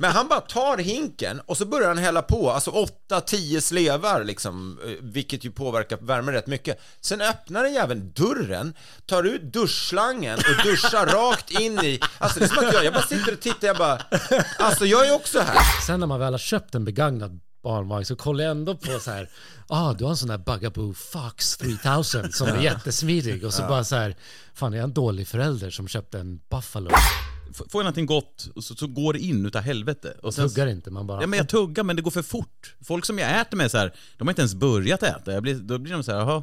Men han bara tar hinken och så börjar han hälla på, alltså 8-10 slevar liksom, eh, vilket ju påverkar värmen rätt mycket. Sen öppnar den jäveln dörren, tar ut duschslangen och duschar rakt in i, alltså det är som att jag, jag bara sitter och tittar, jag bara, alltså jag är också här. Sen när man väl har köpt en begagnad barnvagn så kollar jag ändå på så här, ah du har en sån där Bugaboo Fox 3000 som är jättesmidig och så bara så här, fan är jag en dålig förälder som köpte en Buffalo? Får jag någonting gott och så, så går det in utav helvete. Och sen, Tuggar inte, man bara... Ja men jag tuggar men det går för fort. Folk som jag äter med så här, de har inte ens börjat äta. Jag blir, då blir de så här, jaha.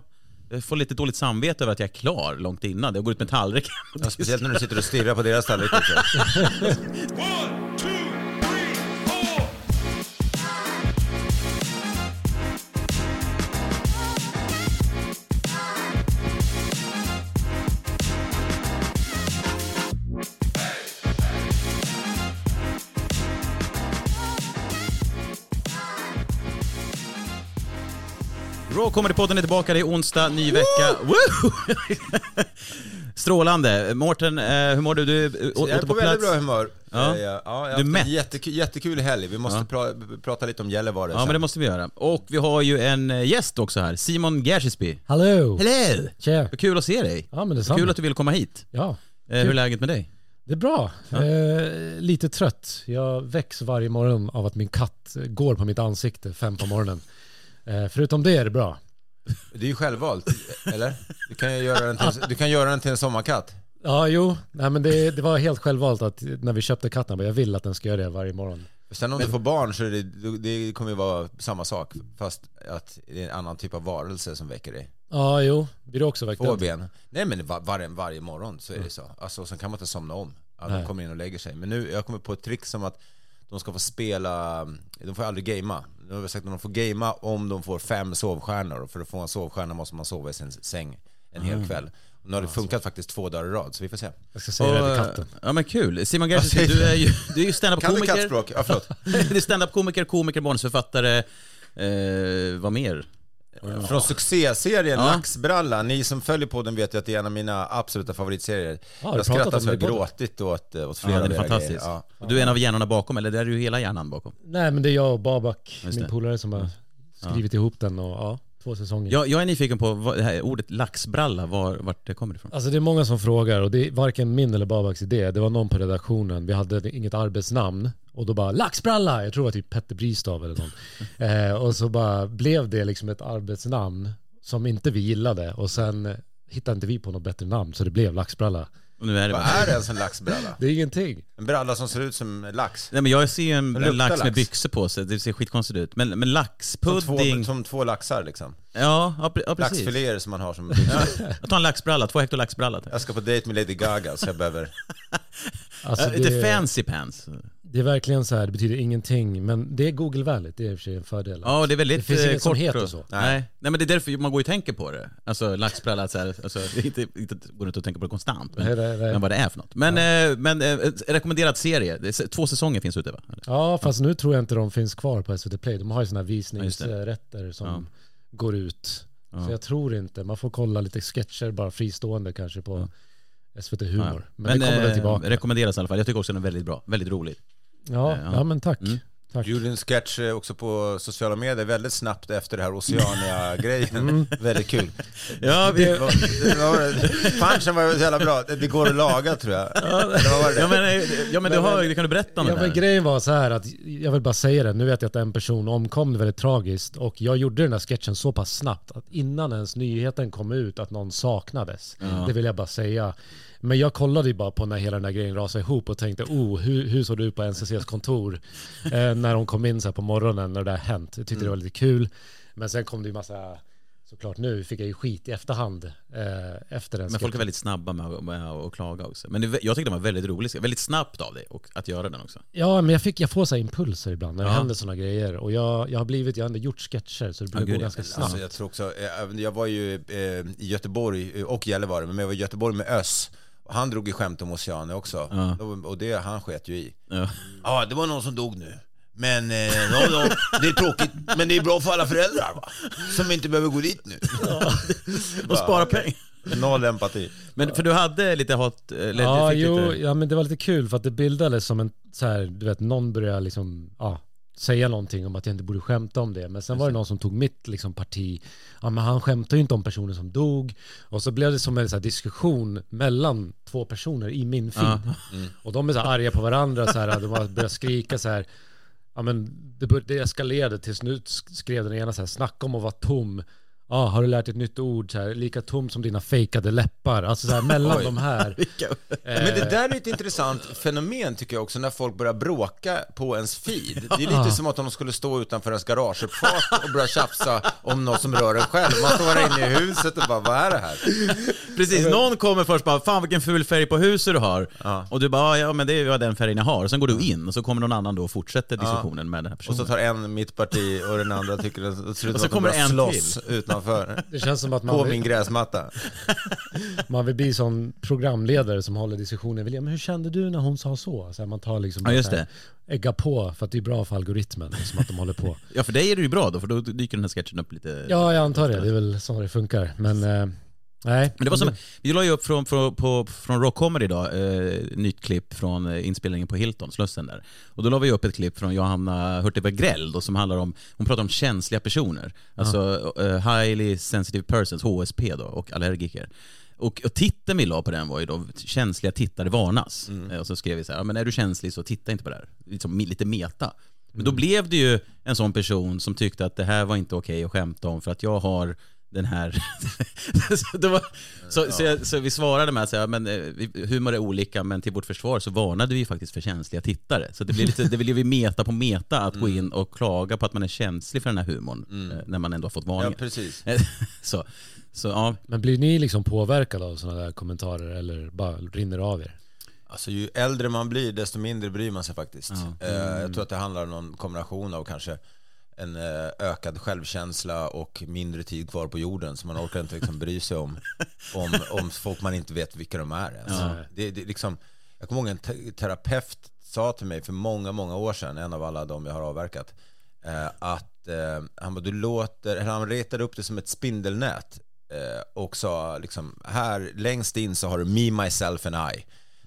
Jag får lite dåligt samvete över att jag är klar långt innan. Jag går ut med tallriken. Ja, speciellt när du sitter och stirrar på deras tallrik Raw Comedy-podden är tillbaka, det är onsdag, ny vecka. Woo! Strålande. Mårten, eh, hur mår du? Du är eh, Jag är på på väldigt bra humör. Ja. Eh, Ja, ja, jag Du mätt. jättekul, jättekul helg. Vi måste Ja. pra, prata lite om Gällivare Ja sen. men det måste vi göra. Och vi har ju en gäst också här, Simon Gersisby. Hallå! Hello! Tja! Kul att se dig. Ja men detsamma. Kul att du ville komma hit. Ja, Eh, hur är läget med dig? det är bra. Eh, lite trött. Jag väcks varje morgon av att min katt går på mitt ansikte fem på morgonen. Eh, förutom det är det bra. Det är ju självvalt, eller? Du kan göra den till, du kan göra den till en sommarkatt. Ja, jo. Nej, men det, det var helt självvalt att när vi köpte katten, jag vill att den ska göra det varje morgon. Sen om du får barn så det, det kommer ju vara samma sak, fast att det är en annan typ av varelse som väcker dig. Ja, jo. Blir du också väckt Två ben. Nej men var, var, varje morgon så är det så. Alltså sen kan man inte somna om. Att de kommer in och lägger sig. Men nu, jag kommer på ett trick som att de ska få spela, de får aldrig gamea. Nu har vi sagt att de får gamea om de får fem sovstjärnor. Och för att få en sovstjärna måste man sova i sin säng en hel Mm. kväll. Och nu har det funkat faktiskt två dagar i rad, så vi får se. Jag ska säga Och, katten. Ja men kul. Simon Gersisby, du är ju, du är ju Kan du standup-komiker. kattspråk? Ja, förlåt. du är standup-komiker, komiker, manusförfattare. Eh, vad mer? Från succéserien Ja. Laxbralla, ni som följer podden vet ju att det är en av mina absoluta favoritserier. Ja, har jag du har pratat skrattat om så det jag gråtit åt, åt Ja, flera den är fantastisk. Ja. Och du är en av hjärnorna bakom, eller det är ju hela hjärnan bakom. Nej, men det är jag och Babak, min polare, som har skrivit ihop den och ja. Jag, jag är nyfiken på vad, det här ordet laxbralla, var, vart det kommer ifrån. Alltså det är många som frågar och det är varken min eller Babaks idé. Det var någon på redaktionen, vi hade inget arbetsnamn och då bara laxbralla, jag tror det var typ Petter Bristav eller någon. eh, och så bara blev det liksom ett arbetsnamn som inte vi gillade och sen hittade inte vi på något bättre namn så det blev laxbralla. Och nu är det Vad bara... är ens en laxbralla? Det är ingenting. En bralla som ser ut som lax. Nej men jag ser ju en, en luktar lax med lax. byxor på sig, det ser skitkonstigt ut. Men, men Som laxpudding... två, som två laxar liksom. Ja, ja, ja precis. Laxfiléer som man har som... Jag tar en laxbralla, två hektar laxbralla. Jag ska på dejt med Lady Gaga så jag behöver... Alltså Äh, Lite det, fancy pants. Det är verkligen så här, det betyder ingenting men det är Google-vänligt, det är i och för sig en fördel. Ja, det är väldigt Det finns eh, inget som kort heter och- så. Nej. Nej, men det är därför man går och tänker på det. Alltså laxbralla, så här, alltså, inte, inte går inte att tänka på det konstant. Men, Nej, nej, nej. men vad det är för något. Men, eh, men eh, rekommenderad serie, två säsonger finns ute va? Eller? Ja, fast nu tror jag inte de finns kvar på SVT Play. De har ju sådana här visningsrätter som Ja. går ut. Ja. Så jag tror inte. Man får kolla lite sketcher bara fristående kanske på SVT Humor. Ja. Men, det kommer väl eh, tillbaka. rekommenderas i alla fall. Jag tycker också den är väldigt bra, väldigt rolig. Ja, ja. ja men tack. Mm. Tack. Du gjorde en sketch eh, också på sociala medier väldigt snabbt efter det här Oceania-grejen. Mm. Väldigt kul. Ja, vi, Det var, det var, punchen var så jävla bra. Det går att laga tror jag. Det? ja men, eh, ja, men du har, det kan du berätta om Ja, men här? grejen var så här att jag vill bara säga det. Nu vet jag att en person omkom det väldigt tragiskt och jag gjorde den här sketchen så pass snabbt att innan ens nyheten kom ut att någon saknades. Det vill jag bara säga. Men jag kollade ju bara på när hela den här grejen rasade ihop och tänkte, oh, hur, hur såg det ut på NCCs kontor eh, när de kom in så på morgonen när det där hänt. Jag tyckte det var lite kul. Men sen kom det ju massa såklart nu fick jag ju skit i efterhand eh, efter den Men folk är väldigt snabba med, att- med att klaga också. Men det, jag tyckte den var väldigt rolig. Väldigt snabbt av dig och att göra den också. Ja, men jag, fick, jag får så impulser ibland när det Ja. händer sådana grejer. Och jag, jag har blivit, jag har ändå gjort sketcher så det brukar gud, gå ja. ganska snabbt. Alltså, jag tror också, eh, jag var ju eh, i Göteborg eh, och Gällivare, men jag var i Göteborg med. Och han drog ju skämt om Oceane också. Ja. Och det, han sket ju i. Ja. Ja, det var någon som dog nu. Men eh, ja, ja, det är tråkigt, men det är bra för alla föräldrar va? Som inte behöver gå dit nu. Och spara pengar. Noll empati. Men för du hade lite hat... Eller Ja, jo, lite... ja, men det var lite kul för att det bildades som en, så här, du vet, någon började liksom, ja, säga någonting om att jag inte borde skämta om det. Men sen var det någon som tog mitt liksom, parti. Ja, men han skämtar ju inte om personen som dog. Och så blev det som en så här, diskussion mellan två personer i min feed. Och de är så här arga på varandra, så här, de börjat skrika så här. Ja, men det, det eskalerade tills nu skrev den ena så här, snacka om att vara tom. Ja, har du lärt dig ett nytt ord? Så här, lika tom som dina fejkade läppar. Alltså så här, mellan Oj. de här. Men det där är ett intressant fenomen tycker jag också, när folk börjar bråka på ens feed. Det är lite som att de skulle stå utanför ens garageuppfart och börja tjafsa om något som rör en själv. Man står här inne i huset och bara, vad är det här? Precis, någon kommer först bara 'Fan vilken ful färg på huset du har' Ja. Och du bara 'Ja men det är ju den färgen jag har' och sen går du in och så kommer någon annan då och fortsätter diskussionen med den här Och personen. så tar en mitt parti och den andra tycker det ser ut Och så att de kommer en slåss utanför. Det känns som att På man min vill, gräsmatta. man vill bli som programledare som håller diskussionen. Vill Men hur kände du när hon sa så? så här, man tar liksom Ja, just här, ägga på för att det är bra för algoritmen. Som att de håller på. Ja för dig är det ju bra då, för då dyker den här sketchen upp lite... Ja, jag antar det. Det är väl så det funkar. Men eh, nej. Men det var som, vi la ju upp från, från, på, från Rock Comedy idag, eh, nytt klipp från eh, inspelningen på Hilton, Slussen där. Och då la vi upp ett klipp från Johanna Hurtig Grell då, som handlar om, hon pratar om känsliga personer. Alltså eh, highly sensitive persons, HSP då, och allergiker. Och, och titeln vi la på den var ju då känsliga tittare varnas. Eh, Och så skrev vi så här, men är du känslig så titta inte på det här. Liksom, lite meta. Men då blev det ju en sån person som tyckte att det här var inte okej att skämta om för att jag har den här... så, det var, så, så, jag, så vi svarade med att säga, men eh, humor är olika, men till vårt försvar så varnade vi faktiskt för känsliga tittare. Så det blir lite, det blev ju meta på meta att gå in och klaga på att man är känslig för den här humorn, eh, när man ändå har fått Ja, varningar. precis. så, så ja, Men blir ni liksom påverkade av sådana där kommentarer eller bara rinner det av er? Alltså ju äldre man blir, desto mindre bryr man sig faktiskt. Ja. Eh, jag tror att det handlar om någon kombination av kanske en eh, ökad självkänsla och mindre tid kvar på jorden. Så man orkar inte liksom bry sig om, om, om folk man inte vet vilka de är ens. Ja. Det, det, liksom, jag kommer ihåg en te- terapeut sa till mig för många, många år sedan, en av alla de jag har avverkat, eh, att eh, han, bara, du låter, han retade upp det som ett spindelnät eh, och sa liksom, här längst in så har du me, myself and I.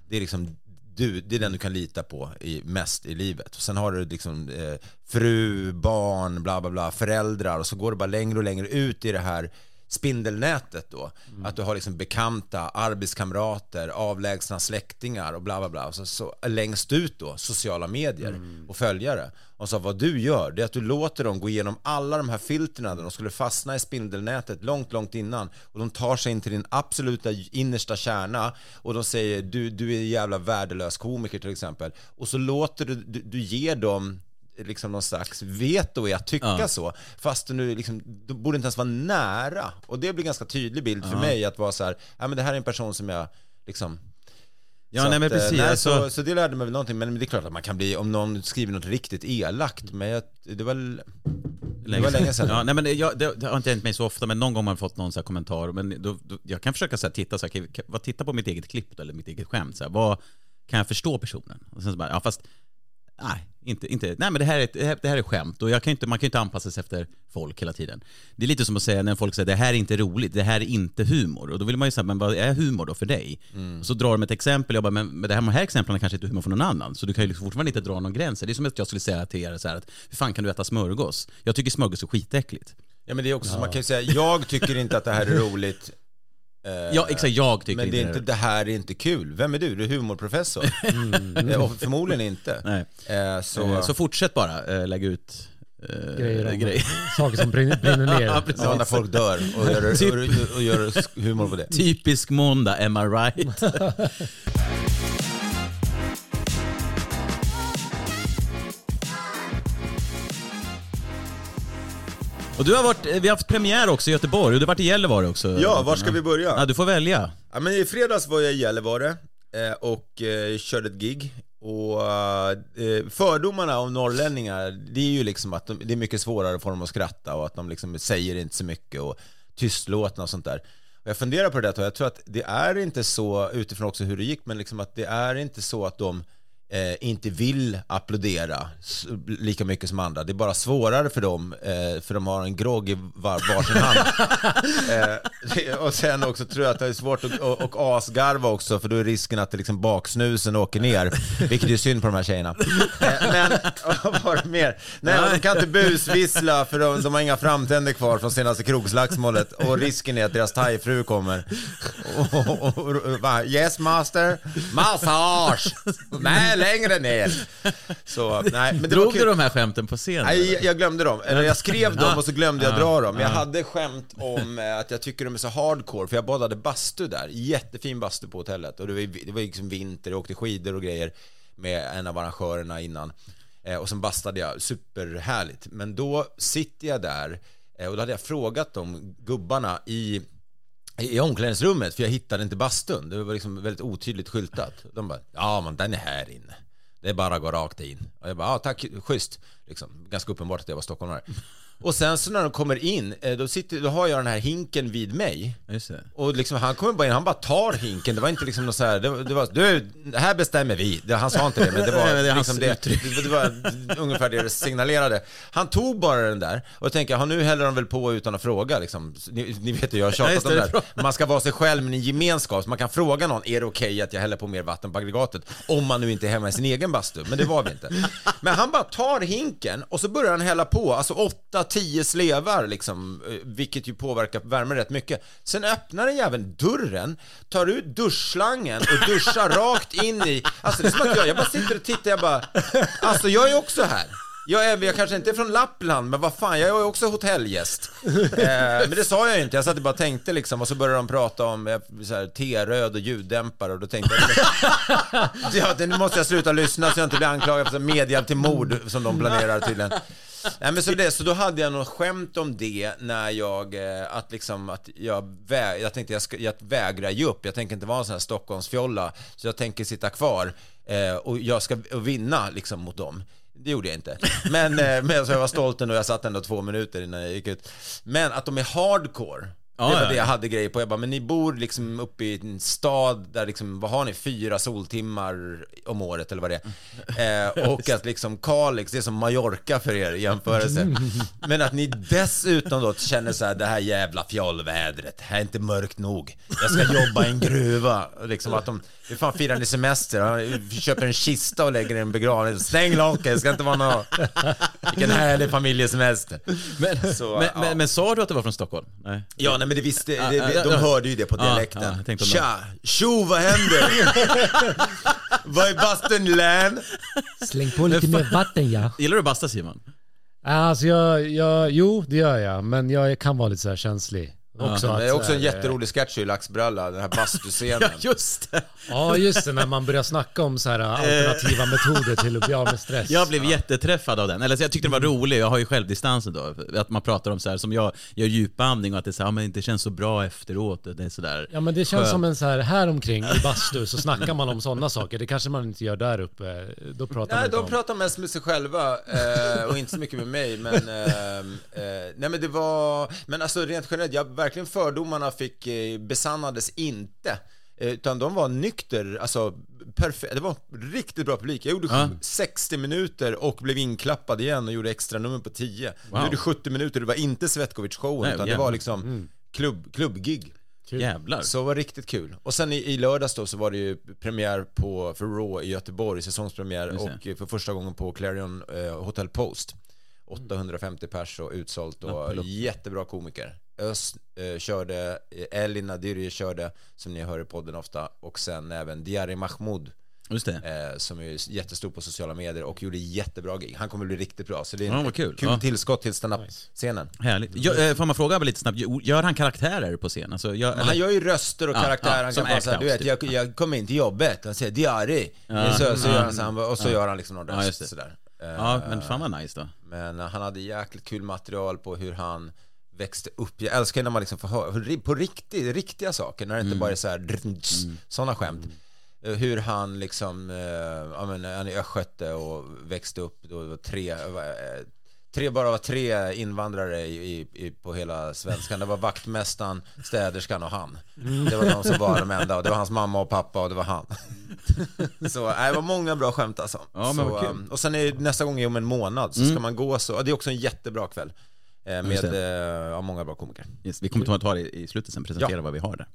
Det är liksom du, det är den du kan lita på i, mest i livet. Och sen har du liksom eh, fru, barn, bla bla bla, föräldrar och så går det bara längre och längre ut i det här spindelnätet då. Att du har liksom bekanta, arbetskamrater, avlägsna släktingar och bla bla bla. Så, så längst ut då, sociala medier och följare. Och så vad du gör, det är att du låter dem gå igenom alla de här filtrerna där de skulle fastna i spindelnätet långt, långt innan. Och de tar sig in till din absoluta innersta kärna och de säger du, du är en jävla värdelös komiker till exempel. Och så låter du, du, du ger dem liksom någon slags veto i att tycka Ja. så. Fast du nu liksom, du borde inte ens vara nära. Och det blir en ganska tydlig bild för mig att vara så här, ja men det här är en person som jag liksom Ja, så nej, men eh, precis, Nej, alltså- så, så det lärde mig väl någonting, men det är klart att man kan bli, om någon skriver något riktigt elakt, men jag, det var väl, det var länge sedan. Ja, nej, men det, jag, det, det har inte hänt mig så ofta, men någon gång har man fått någon så kommentar. Men då, då, jag kan försöka så här, titta, så här, kan, kan, vad, titta på mitt eget klipp då, eller mitt eget skämt. Så här, vad kan jag förstå personen? Och sen så bara, ja fast Nej, inte, inte. Nej men det här, är ett, det här, är skämt och jag kan inte, man kan ju inte anpassa sig efter folk hela tiden. Det är lite som att säga när folk säger det här är inte roligt, det här är inte humor. Och då vill man ju säga, men vad är humor då för dig? Och så drar de ett exempel, jag bara, men, men det här, de här exemplen är kanske inte humor för någon annan. Så du kan ju liksom fortfarande inte dra någon gräns. Det är som att jag skulle säga till er så här att, hur fan kan du äta smörgås? Jag tycker smörgås är skitäckligt. Ja men det är också som man kan ju säga, jag tycker inte att det här är roligt. Eh, Ja, exakt, jag tycker Men det är inte, det här är inte kul. Vem är du? Du är humorprofessor. Eh, och förmodligen inte. Nej. Eh, Så, så, fortsätt bara lägga ut Grejer, grejer. Saker som brinner, brinner ner. Ja, precis. ja, när folk dör och gör, Typ. och, och gör humor på det. Typisk måndag, am I right? Och du har varit, vi har haft premiär också i Göteborg och du har varit i Gällivare också. Ja, var ska vi börja? Ja, du får välja. Ja, men i fredags var jag i Gällivare eh, och eh, körde ett gig. Och eh, fördomarna om norrlänningar, det är ju liksom att de, det är mycket svårare för dem att skratta och att de liksom säger inte så mycket och tystlåtna och sånt där. Och jag funderar på det där och jag tror att det är inte så, utifrån också hur det gick, men liksom att det är inte så att de eh, inte vill applådera lika mycket som andra. Det är bara svårare för dem, eh, för de har en grogg i var, varsin hand. eh, och sen också tror jag att det är svårt att och, och asgarva också, för då är risken att det liksom baksnusen åker ner, vilket är synd på de här tjejerna. Eh, men, vad var det mer? Nej, de kan inte busvissla för de, de har inga framtänder kvar från senaste krogslagsmålet och risken är att deras thaifru kommer. Och, och, och, yes master, massage! Nej, längre ner. Så, nej, men det Drog du de här skämten på scen? Nej, jag- jag glömde dem. Eller jag skrev dem och så glömde jag Ja. dra dem. Jag Ja. hade skämt om eh, att jag tycker de är så hardcore, för jag badade bastu där. Jättefin bastu på hotellet. Och det var, det var liksom vinter, jag åkte skidor och grejer med en av arrangörerna innan. Eh, och sen bastade jag, superhärligt. Men då sitter jag där eh, och då hade jag frågat de gubbarna i i omklädningsrummet, för jag hittade inte bastun. Det var liksom väldigt otydligt skyltat. De bara, ja men den är här inne. Det är bara att gå rakt in. Och jag bara, ja tack, schysst. Liksom, ganska uppenbart att jag var stockholmare. Och sen så när de kommer in, eh, då, sitter, då har jag den här hinken vid mig. Och liksom, han kommer bara in, han bara tar hinken. Det var inte liksom något så här, det, det var, du, det här bestämmer vi. Det, han sa inte det, men det var, Nej, det liksom det, det, det var ungefär det det signalerade. Han tog bara den där och tänker, ja, nu häller de väl på utan att fråga liksom. Ni, ni vet ju, jag har Ja, tjatat om det, det det är där. Man ska vara sig själv, men i gemenskap. Så man kan fråga någon, är det okej att jag häller på mer vatten på aggregatet? Om man nu inte är hemma i sin egen bastu, men det var vi inte. Men han bara tar hinken och så börjar han hälla på, alltså 8-10 slevar liksom, eh, vilket ju påverkar värmen rätt mycket. Sen öppnar den jäveln dörren, tar ut duschslangen och duschar rakt in i, alltså det är som att jag, jag bara sitter och tittar, jag bara, alltså jag är också här. Jag, är, jag kanske inte är från Lappland, men vad fan, jag är också hotellgäst. Eh, men det sa jag ju inte, jag satt och bara tänkte liksom, och så började de prata om eh, så här, T-röd och ljuddämpare, och då tänkte jag, ja, nu måste jag sluta lyssna så jag inte blir anklagad för medhjälp till mord, som de planerar tydligen. Nej, men så, det, så då hade jag något skämt om det när jag, eh, att liksom, att jag, vä- jag tänkte jag, ska, jag vägrar ge upp, jag tänker inte vara en sån här Stockholmsfjolla, så jag tänker sitta kvar eh, och jag ska och vinna liksom mot dem. Det gjorde jag inte. Men, eh, men så jag var stolt ändå, jag satt ändå två minuter innan jag gick ut. Men att de är hardcore, Ja, det var ja, det ja. jag hade grejer på. Jag bara, men ni bor liksom uppe i en stad där liksom, vad har ni, fyra soltimmar om året eller vad det är. Eh, och att liksom Kalix, det är som Mallorca för er i jämförelse. Men att ni dessutom då känner så här, det här jävla fjollvädret, det här är inte mörkt nog. Jag ska jobba i en gruva. Liksom att de, hur fan firar ni semester? Vi köper en kista och lägger i en begravning. Stäng locket, det ska inte vara något. Vilken härlig familjesemester. Men, Så, men, ja. men, men sa du att du var från Stockholm? Nej. Ja, nej men det visste, det, ja, de hörde ju det på dialekten. ja, Tja, tjo vad händer? vad är bastun län? Släng på lite mer vatten ja. Gillar du basta Simon? Alltså jag, jag, jo det gör jag, men jag kan vara lite så här känslig. Också Det att, är också så en jätterolig sketch i Laxbralla, den här bastuscenen. just det. Ja just det, när man börjar snacka om så här alternativa metoder till att bli av med stress. Jag blev jätteträffad av den. Eller så jag tyckte det var rolig, jag har ju självdistansen då. Att man pratar om så här som jag gör djupandning och att det, så här, ja, men det känns så bra efteråt. Det är sådär. Ja men det känns Skönt. som en så här, här omkring i bastu så snackar man om sådana saker. Det kanske man inte gör där uppe. Då pratar man Nej, inte de om. pratar mest med sig själva eh, och inte så mycket med mig. Men, eh, eh, nej, men det var, men alltså rent generellt, jag, verkligen fördomarna fick eh, besannades inte. Eh, Utan de var nykter, alltså perfekt. Det var riktigt bra publik. Jag gjorde Ja. 60 minuter och blev inklappad igen och gjorde extra nummer på 10. Jag Wow. gjorde 70 minuter, det var inte Svetkovic-showen utan det jävlar. var liksom klubb, klubbgig. Jävlar. Så det var riktigt kul. Och sen i, i lördags då så var det ju premiär på, för Raw i Göteborg, säsongspremiär det. och för första gången på Clarion eh, Hotel Post. 850 pers och utsålt och jättebra komiker. Ös eh, körde, eh, Elin Nadiri körde, som ni hör i podden ofta, och sen även Diari Mahmoud, Just det. eh, som är jättestor på sociala medier och gjorde jättebra gig. Han kommer bli riktigt bra, så det är Ja, vad kul. kul Ja. tillskott till standup-scenen. Härligt. Jag, eh, får man fråga lite snabbt, gör han karaktärer på scen? Alltså, gör, han gör ju röster och Ja, karaktär, ja, han kan bara säga, du vet, jag, jag kom in till jobbet, han säger diari, så, så ja, gör han så, han, bara- och så gör han liksom någon röst sådär. Ja, men fan vad nice då. Men eh, han hade jäkligt kul material på hur han växte upp. Jag älskar när man liksom får höra på riktigt, riktiga saker, när det inte bara är så här drrrns, sådana skämt. Eh, Hur han liksom, eh, ja men han är östgöte och växte upp, då var tre, eh, tre, bara var tre invandrare i, i, på hela svenskan. Det var vaktmästaren, städerskan och han. Det var de som var de enda och det var hans mamma och pappa och det var han. Så nej, det var många bra skämt alltså. Ja, men så, um, och sen är nästa gång är om en månad så ska man gå så, det är också en jättebra kväll. Eh, med eh, ja, många bra komiker. Yes, vi kommer ta ta det i slutet sen, presentera vad vi har där.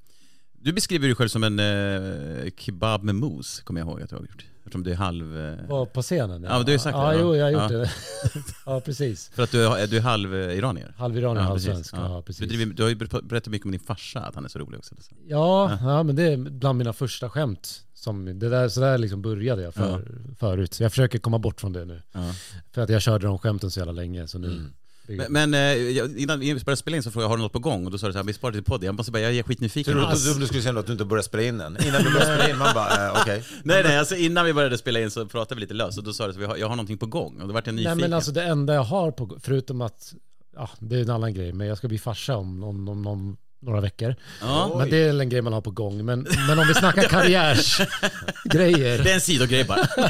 Du beskriver dig själv som en eh, kebab med mos, kommer jag ihåg att du har gjort. Eftersom du är halv... Eh, Var på scenen? Ja, du har sagt ja, det, ja. jo, jag har gjort Ja. det. ja, precis. för att du är, du är halv iranier. Halv iranier, halv precis. svensk. Ja, precis. Du, driver, du har ju berättat mycket om din farsa, att han är så rolig också. Ja, ja, men det är bland mina första skämt. Som, det där, så där liksom började jag för, förut. Så jag försöker komma bort från det nu. Ja. För att jag körde de skämten så jävla länge. Så nu, Mm. Men, men eh, jag- innan vi började spela in så frågade jag, har du något på gång? Och då sa du så här, vi sparar till podden. Jag måste bara, jag är skitnyfiken. Tror du inte att du skulle säga att du inte började spela in än? Innan du började spela in, man bara, eh, okej. Nej nej, alltså innan vi började spela in så pratade vi lite löst och då sa du att vi har, jag har någonting på gång och då vart jag nyfiken. Nej men alltså det enda jag har på förutom att, ja det är en annan grej, men jag ska bli farsa om, om, om, om några veckor. ja, Men det är en grej man har på gång. Men, men om vi snackar karriärsgrejer. det är en sidogrej bara.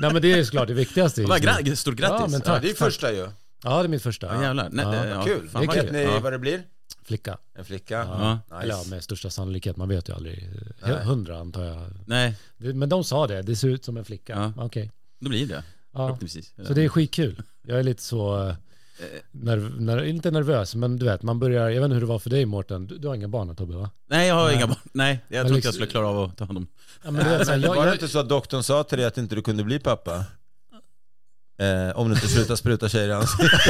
Nej men det är såklart det viktigaste. Bara gra- stort grattis. Ja, men Ja, tack. det är första ju. Ja det är mitt första. Ja, jävlar. Nej, Ja, ja, Kul. fan Det är vad Vet ni Ja. vad det blir? Flicka. En flicka? Ja. Eller ja, Nice. med största sannolikhet. Man vet ju aldrig. Nej. Hundra antar jag. Nej, men de sa det. Det ser ut som en flicka. Ja. Okej. då blir det. Ja. Så det är skitkul. Jag är lite så, eh, nerv, ner, inte nervös, men du vet, man börjar, jag vet inte hur det var för dig Mårten, du, du har inga barn Tobbe va? Nej, jag har Nej. inga barn. Nej, jag tror inte liksom- jag skulle klara av att ta hand om... Ja, men vet, så här, jag, Var det jag, inte så att doktorn sa till dig att inte du kunde bli pappa? Eh, om du inte slutar spruta tjejer i ansiktet.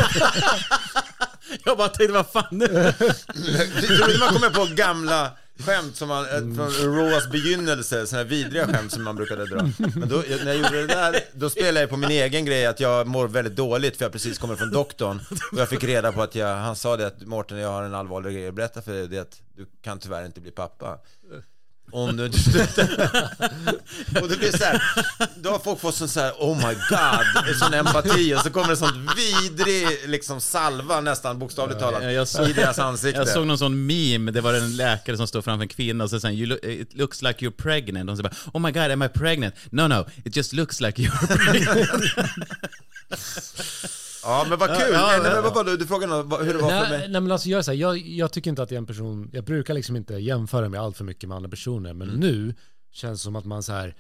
Jag bara tänkte, vad fan nu? Tror man kommer på gamla skämt som man, eh, från Raws begynnelse, sådana här vidriga skämt som man brukade dra. Men då, när jag gjorde det där, då spelade jag på min egen grej att jag mår väldigt dåligt för jag precis kommer från doktorn. Och jag fick reda på att jag, han sa det att Mårten, jag har en allvarlig grej att berätta för dig, det är att du kan tyvärr inte bli pappa. Om du inte slutar. Och det blir så här, då har folk fått sån så här, oh my god, en sån empati och så kommer det sånt vidrig liksom salva nästan bokstavligt talat Ja, jag såg- i deras ansikte. Jag såg någon sån meme, det var en läkare som står framför en kvinna och så säger look, it looks like you're pregnant. Och så bara, oh my god, am I pregnant? No, no, it just looks like you're pregnant. Ja men vad kul! Ja, ja, nej, ja. men vad var det, du frågade hur det var för nej, mig? nej men alltså jag, är så här, jag, jag tycker inte att jag är en person, jag brukar liksom inte jämföra mig allt för mycket med andra personer, men nu känns det som att man så här,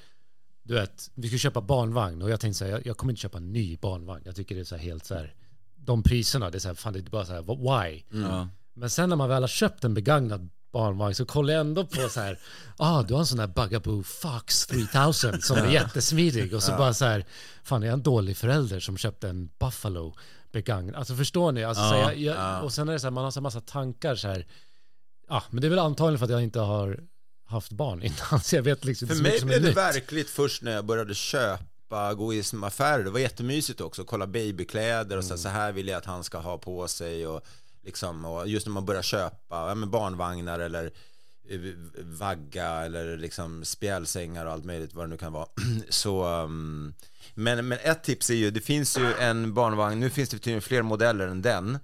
du vet, vi ska köpa barnvagn och jag tänkte så här, jag, jag kommer inte köpa en ny barnvagn, jag tycker det är så här helt så här, de priserna, det är så här, fan det är bara så här, why? Ja. Men sen när man väl har köpt en begagnad barnvagn så kollar jag ändå på så här, ah du har en sån där Bugaboo Fox 3000 som är jättesmidig och så bara så här, fan är jag en dålig förälder som köpte en Buffalo begagnad? Alltså förstår ni? Alltså, så jag, jag, Och sen är det så här, man har så massa tankar så här, ja men det är väl antagligen för att jag inte har haft barn innan så jag vet liksom För mig blev det nytt. verkligt först när jag började köpa, gå i affärer. Det var jättemysigt också, kolla babykläder och så, här, så här vill jag att han ska ha på sig och liksom, och just när man börjar köpa ja, men barnvagnar eller eh, vagga eller liksom spjälsängar och allt möjligt vad det nu kan vara. Så, um, men, men ett tips är ju, det finns ju en barnvagn, nu finns det tydligen fler modeller än den,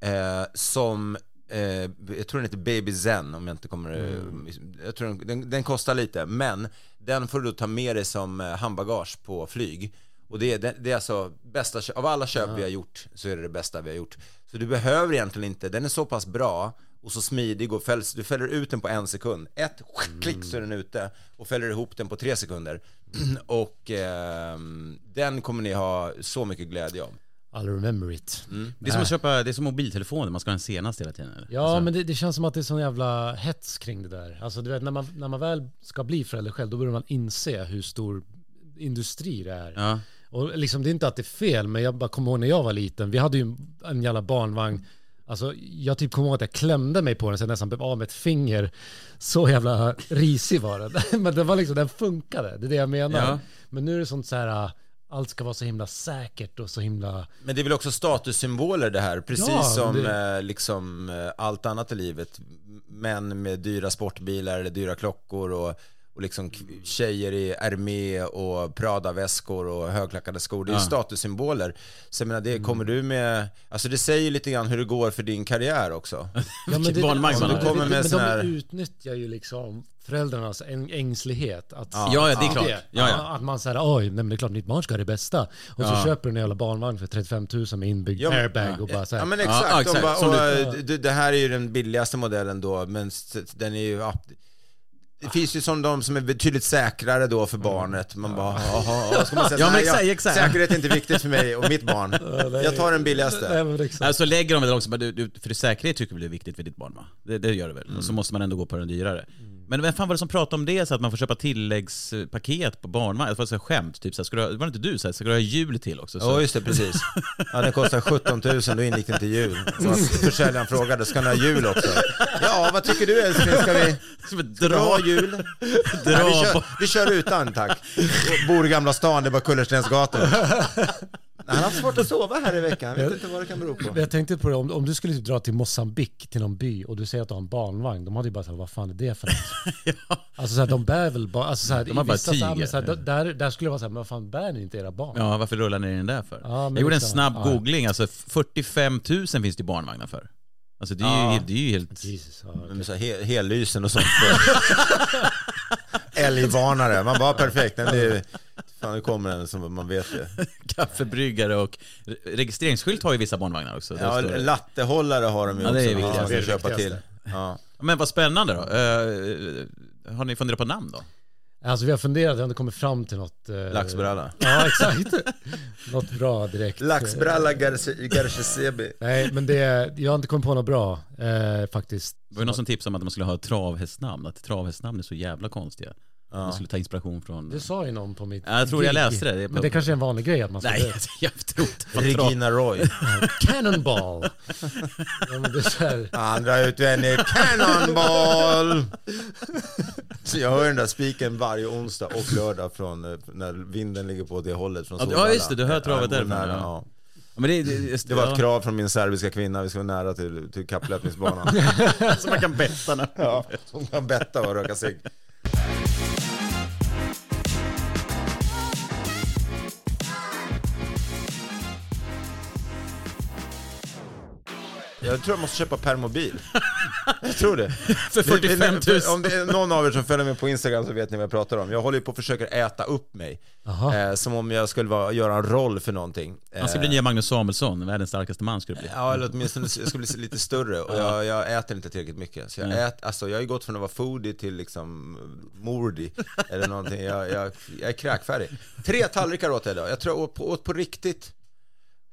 eh, som eh, jag tror den heter Baby Zen om jag inte kommer jag tror den, den, den kostar lite men den får du ta med dig som eh, handbagage på flyg. Och det är, det, det är alltså bästa, av alla köp vi har gjort så är det det bästa vi har gjort så du behöver egentligen inte, den är så pass bra och så smidig och fälls, du fäller ut den på en sekund ett klick så är den ute och fäller ihop den på tre sekunder och ehm, den kommer ni ha så mycket glädje av I'll remember it. Det är som att köpa, det är som mobiltelefoner, man ska ha den senaste hela tiden. eller? Ja, Alltså, men det, det känns som att det är sån jävla hets kring det där. Alltså du vet, när man, när man väl ska bli förälder själv, då börjar man inse hur stor industri det är. Ja. Och liksom, det är inte att det är fel, men jag bara kommer ihåg när jag var liten, vi hade ju en jävla barnvagn. Alltså, jag typ kommer ihåg att jag klämde mig på den så jag nästan blev av med ett finger. Så jävla risig var den. men det var liksom, den funkade, det är det jag menar. Ja. Men nu är det sånt så här, allt ska vara så himla säkert och så himla... Men det är väl också statussymboler det här, precis Ja, som det- eh, liksom eh, allt annat i livet. Män med dyra sportbilar eller dyra klockor och, och liksom tjejer i Hermé och Prada-väskor och högklackade skor. Det är ju Ja. statussymboler. Så jag menar, det kommer du med, alltså det säger lite grann hur det går för din karriär också. Ja, Vilket barnvagn man har. det- kommer med men sån de här- utnyttjar ju liksom föräldrarnas äng- ängslighet. Att, Ja, ja, det är klart. Det, Ja, ja. Att man säger oj, nej, men det är klart mitt barn ska ha det bästa. Och Ja. så köper du en jävla barnvagn för 35 000 med inbyggd Ja, men- airbag och bara så här, Ja men exakt, De exakt. bara, och, du- det, det här är ju den billigaste modellen då, men den är ju... Det finns ju som de som är betydligt säkrare då för barnet. Man bara, jaha, vad ska man säga? Ja, men exakt, jag- exakt. Säkerhet är inte viktigt för mig och mitt barn. Jag tar den billigaste. Nej, exakt. Alltså lägger de väl också, du, du, för säkerhet tycker det är viktigt för ditt barn va? Det, det gör det väl? Och så måste man ändå gå på den dyrare. Men vem fan var det som pratade om det så att man får köpa tilläggspaket på barnvagn? Det var så här skämt, typ så här, du, ha- var det inte du så här, ska du ha jul till också? Så, Ja just det, precis. Ja, den kostar 17 000, då ingick den till jul. Försäljaren frågade, ska ni ha jul också? Ja, vad tycker du älskling, ska vi Ska vi dra dra, jul? dra Nej, vi, kör, vi kör utan tack. Bor i Gamla stan, det är bara kullerstensgator. Han har haft svårt att sova här i veckan, jag vet inte vad det kan bero på. Jag tänkte på det, om, om du skulle dra till Mosambik till någon by och du säger att du har en barnvagn, de hade ju bara sagt vad fan är det för något? Alltså så här, de bär väl bara, alltså så här, De har bara vissa så här, där, där skulle det vara så här, men vad fan bär ni inte era barn? Ja, varför rullar ni den där för? Ja, jag gjorde en liksom, snabb ja. googling, alltså 45 000 finns det barnvagnar för. Alltså det är, Ja. ju, det är ju helt... Jesus, ja, hel, hellysen och sånt. Älgvarnare, man bara perfekt. Men det är, fan, nu kommer den som man vet ju. Kaffebryggare och re- registreringsskylt har ju vissa barnvagnar också. Ja, det. lattehållare har de ju Ja, också. det är viktigt. är ska köpa till. Ja. Men vad spännande då. Eh, har ni funderat på namn då? Alltså vi har funderat, vi har inte kommit fram till något... eh, Laxbralla. Ja, exakt. något bra direkt. Laxbralla Garce- Garcesebi. Nej, men det, jag har inte kommit på något bra eh, faktiskt. Det var ju någon som tipsade om att man skulle ha travhästnamn, att travhästnamn är så jävla konstiga. Man skulle ta inspiration från... Det sa ju någon på mitt Ja, jag tror jag gig. läste det. Det Men det kanske är en vanlig grej att man ska Nej, jag tror inte. Regina Roy. Cannonball! ja, men det är så här, Andra utvändigt, Cannonball! Så jag hör den där spiken varje onsdag och lördag från eh, när vinden ligger på det hållet från Ja, Solvalla. just det, du hör travet Ja, jag därifrån, nära, ja. ja. Men det, det, Det var ett ja, krav från min serbiska kvinna, vi ska vara nära till, till kapplöpningsbanan. Så man kan betta när... ja, hon kan betta och röka sig. Jag tror jag måste köpa permobil. Jag tror det. För 45 000. Om det är någon av er som följer mig på Instagram så vet ni vad jag pratar om. Jag håller ju på och försöker äta upp mig. Eh, som om jag skulle vara, göra en roll för någonting. Han ska bli nya Magnus Samuelsson, världens starkaste man skulle bli. Ja, eller åtminstone jag ska bli lite större och jag, jag äter inte tillräckligt mycket. Så jag, Nej. ät, alltså, jag har ju gått från att vara foodie till liksom mordi eller någonting. Jag, jag, jag är kräkfärdig. Tre tallrikar åt jag idag. Jag tror jag åt på, åt på riktigt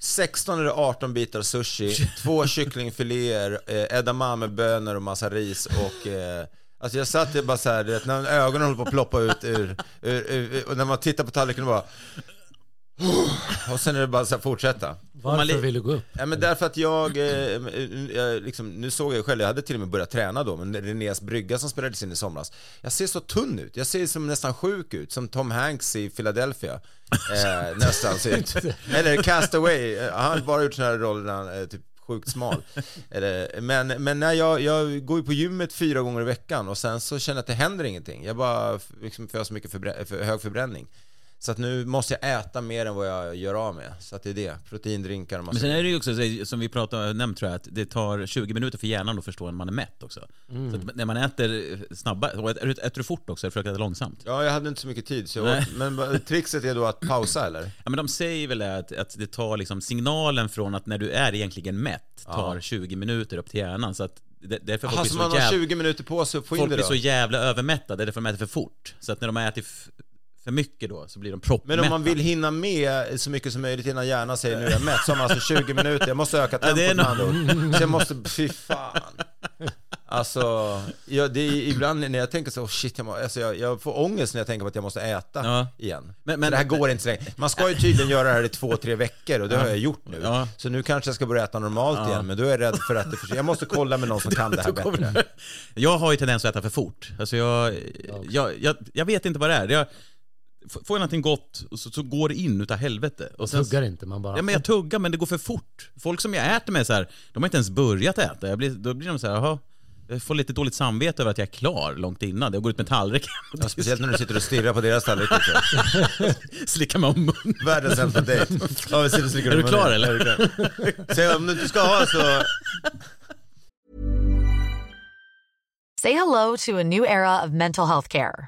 16 eller 18 bitar sushi, två kycklingfiléer, eh, edamamebönor och massa ris och eh, Alltså jag satt ju bara såhär, när ögonen håller på att ploppa ut ur, ur, ur, och när man tittar på tallriken och bara och sen är det bara så här, fortsätta. varför li- vill du gå upp? Ja, men därför att jag, eh, jag liksom, nu såg jag själv, jag hade till och med börjat träna då, men Renés brygga som spelades in i somras. Jag ser så tunn ut, jag ser som nästan sjuk ut, som Tom Hanks i Philadelphia. Eh, nästan ser ut. Eller Castaway, eh, han har bara gjort sådana här roller när han är typ sjukt smal. Eller, men men när jag, jag går ju på gymmet fyra gånger i veckan och sen så känner jag att det händer ingenting. Jag bara liksom, får jag så mycket förbrä- för hög förbränning. Så att nu måste jag äta mer än vad jag gör av med. Så att det är det. Proteindrinkar och massa Men sen är det ju också, så- som vi pratade nämnt tror jag, att det tar 20 minuter för hjärnan att förstå när man är mätt också. Så att när man äter snabbare, och äter, äter du fort också, eller försöker äta långsamt? Ja, jag hade inte så mycket tid, så åt, men trixet är då att pausa eller? Ja men de säger väl att, att det tar liksom signalen från att när du är egentligen mätt tar 20 minuter upp till hjärnan. Så att därför folk blir så så, man har jävla, 20 minuter på sig att få in folk det blir då? så jävla övermättade, därför de äter för fort. Så att när de har ätit för mycket då så blir de Men proppmätta. om man vill hinna med så mycket som möjligt innan hjärnan säger nu är jag mätt, så har man alltså 20 minuter, jag måste öka tempot är med ord. Så jag måste, fy fan. Alltså, ja, det är ibland när jag tänker så, oh shit, jag, må, alltså jag, jag får ångest när jag tänker på att jag måste äta Ja. igen. Men- Men, men- det här går inte så länge. Man ska ju tydligen göra det här i två, tre veckor och det har jag gjort nu. Ja. Så nu kanske jag ska börja äta normalt igen, men då är jag rädd för att det för Jag måste kolla med någon som kan det här bättre. Jag har ju tendens att äta för fort. Alltså jag, jag, jag, jag vet inte vad det är. Får jag någonting gott och så, så går det in utav helvete. Och sen, Tuggar inte, man bara... Ja, men jag tuggar men det går för fort. Folk som jag äter med så här, de har inte ens börjat äta. Jag blir, då blir de så här, jaha. jag får lite dåligt samvete över att jag är klar långt innan. Jag går ut med tallriken Ja, speciellt när du sitter och stirrar på deras tallrik slickar mig om munnen. Världens sämsta dejt. Ja, Är du klar, eller? Klar. Säg om du inte ska ha så... Say hello to a new era of mental health care.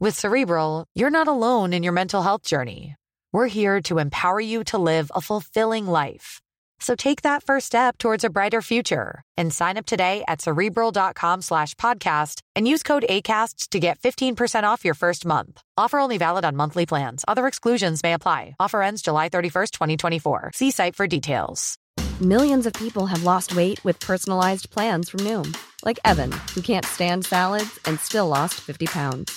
With Cerebral, you're not alone in your mental health journey. We're here to empower you to live a fulfilling life. So take that first step towards a brighter future and sign up today at cerebral.com slash podcast and use code ACAST to get 15% off your first month. Offer only valid on monthly plans. Other exclusions may apply. Offer ends July 31st, 2024. See site for details. Millions of people have lost weight with personalized plans from Noom, like Evan, who can't stand salads and still lost 50 pounds.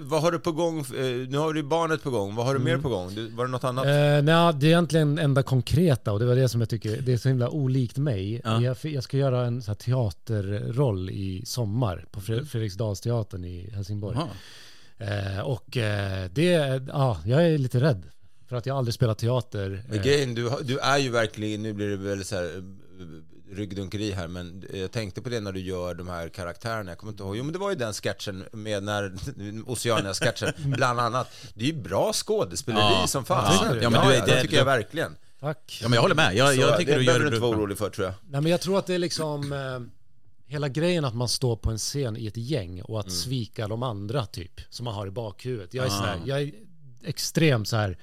Vad har du på gång? Eh, Nu har du barnet på gång. Vad har du mer på gång? Du, var det något annat? Eh, nej, det är egentligen enda konkreta och det var det som jag tycker det är så himla olikt mig. Ja. Jag, jag ska göra en här teaterroll i sommar på Fre- Fredriksdalsteatern i Helsingborg. Eh, och eh, det, ja, jag är lite rädd. För att jag aldrig spelat teater. Men Eh, grejen, du, du är ju verkligen, nu blir det väl så här eh, ryggdunkeri här, men jag tänkte på det när du gör de här karaktärerna. Jag kommer inte ihåg. Jo, men det var ju den sketchen med när Oceania-sketchen, bland annat. Det är ju bra skådespeleri Ja. som fan. Ja, Ja, ja, men du är- det det- tycker jag verkligen. Tack. Ja men jag håller med. Jag, jag tycker det du gör det du inte vara orolig för tror jag. Nej men jag tror att det är liksom eh, hela grejen att man står på en scen i ett gäng och att Mm. svika de andra typ som man har i bakhuvudet. Jag är, Ah. så här, jag är extremt så här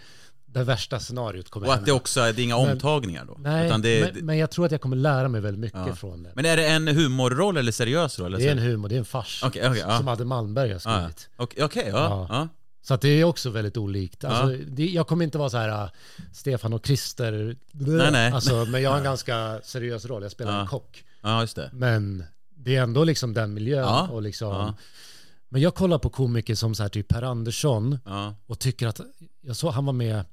det värsta scenariot kommer Och att det också är, det är inga Men- omtagningar då? Nej, det, men, men jag tror att jag kommer lära mig väldigt mycket Ja. från det. men är det en humorroll eller seriös roll? Det är en humor, det är en fars. Okej, ja. Som Adde Malmberg har Ja, skrivit. Okej, okej, ja. Ja. ja. Så att det är också väldigt olikt. Alltså, Ja. det, jag kommer inte vara så här uh, Stefan och Christer. Nej, nej. Alltså, men jag har en ganska seriös roll. Jag spelar Ja. en kock. Ja, just det. Men det är ändå liksom den miljön. Ja. Och liksom, Ja. Men jag kollar på komiker som så här typ Per Andersson Ja. och tycker att, jag såg, han var med,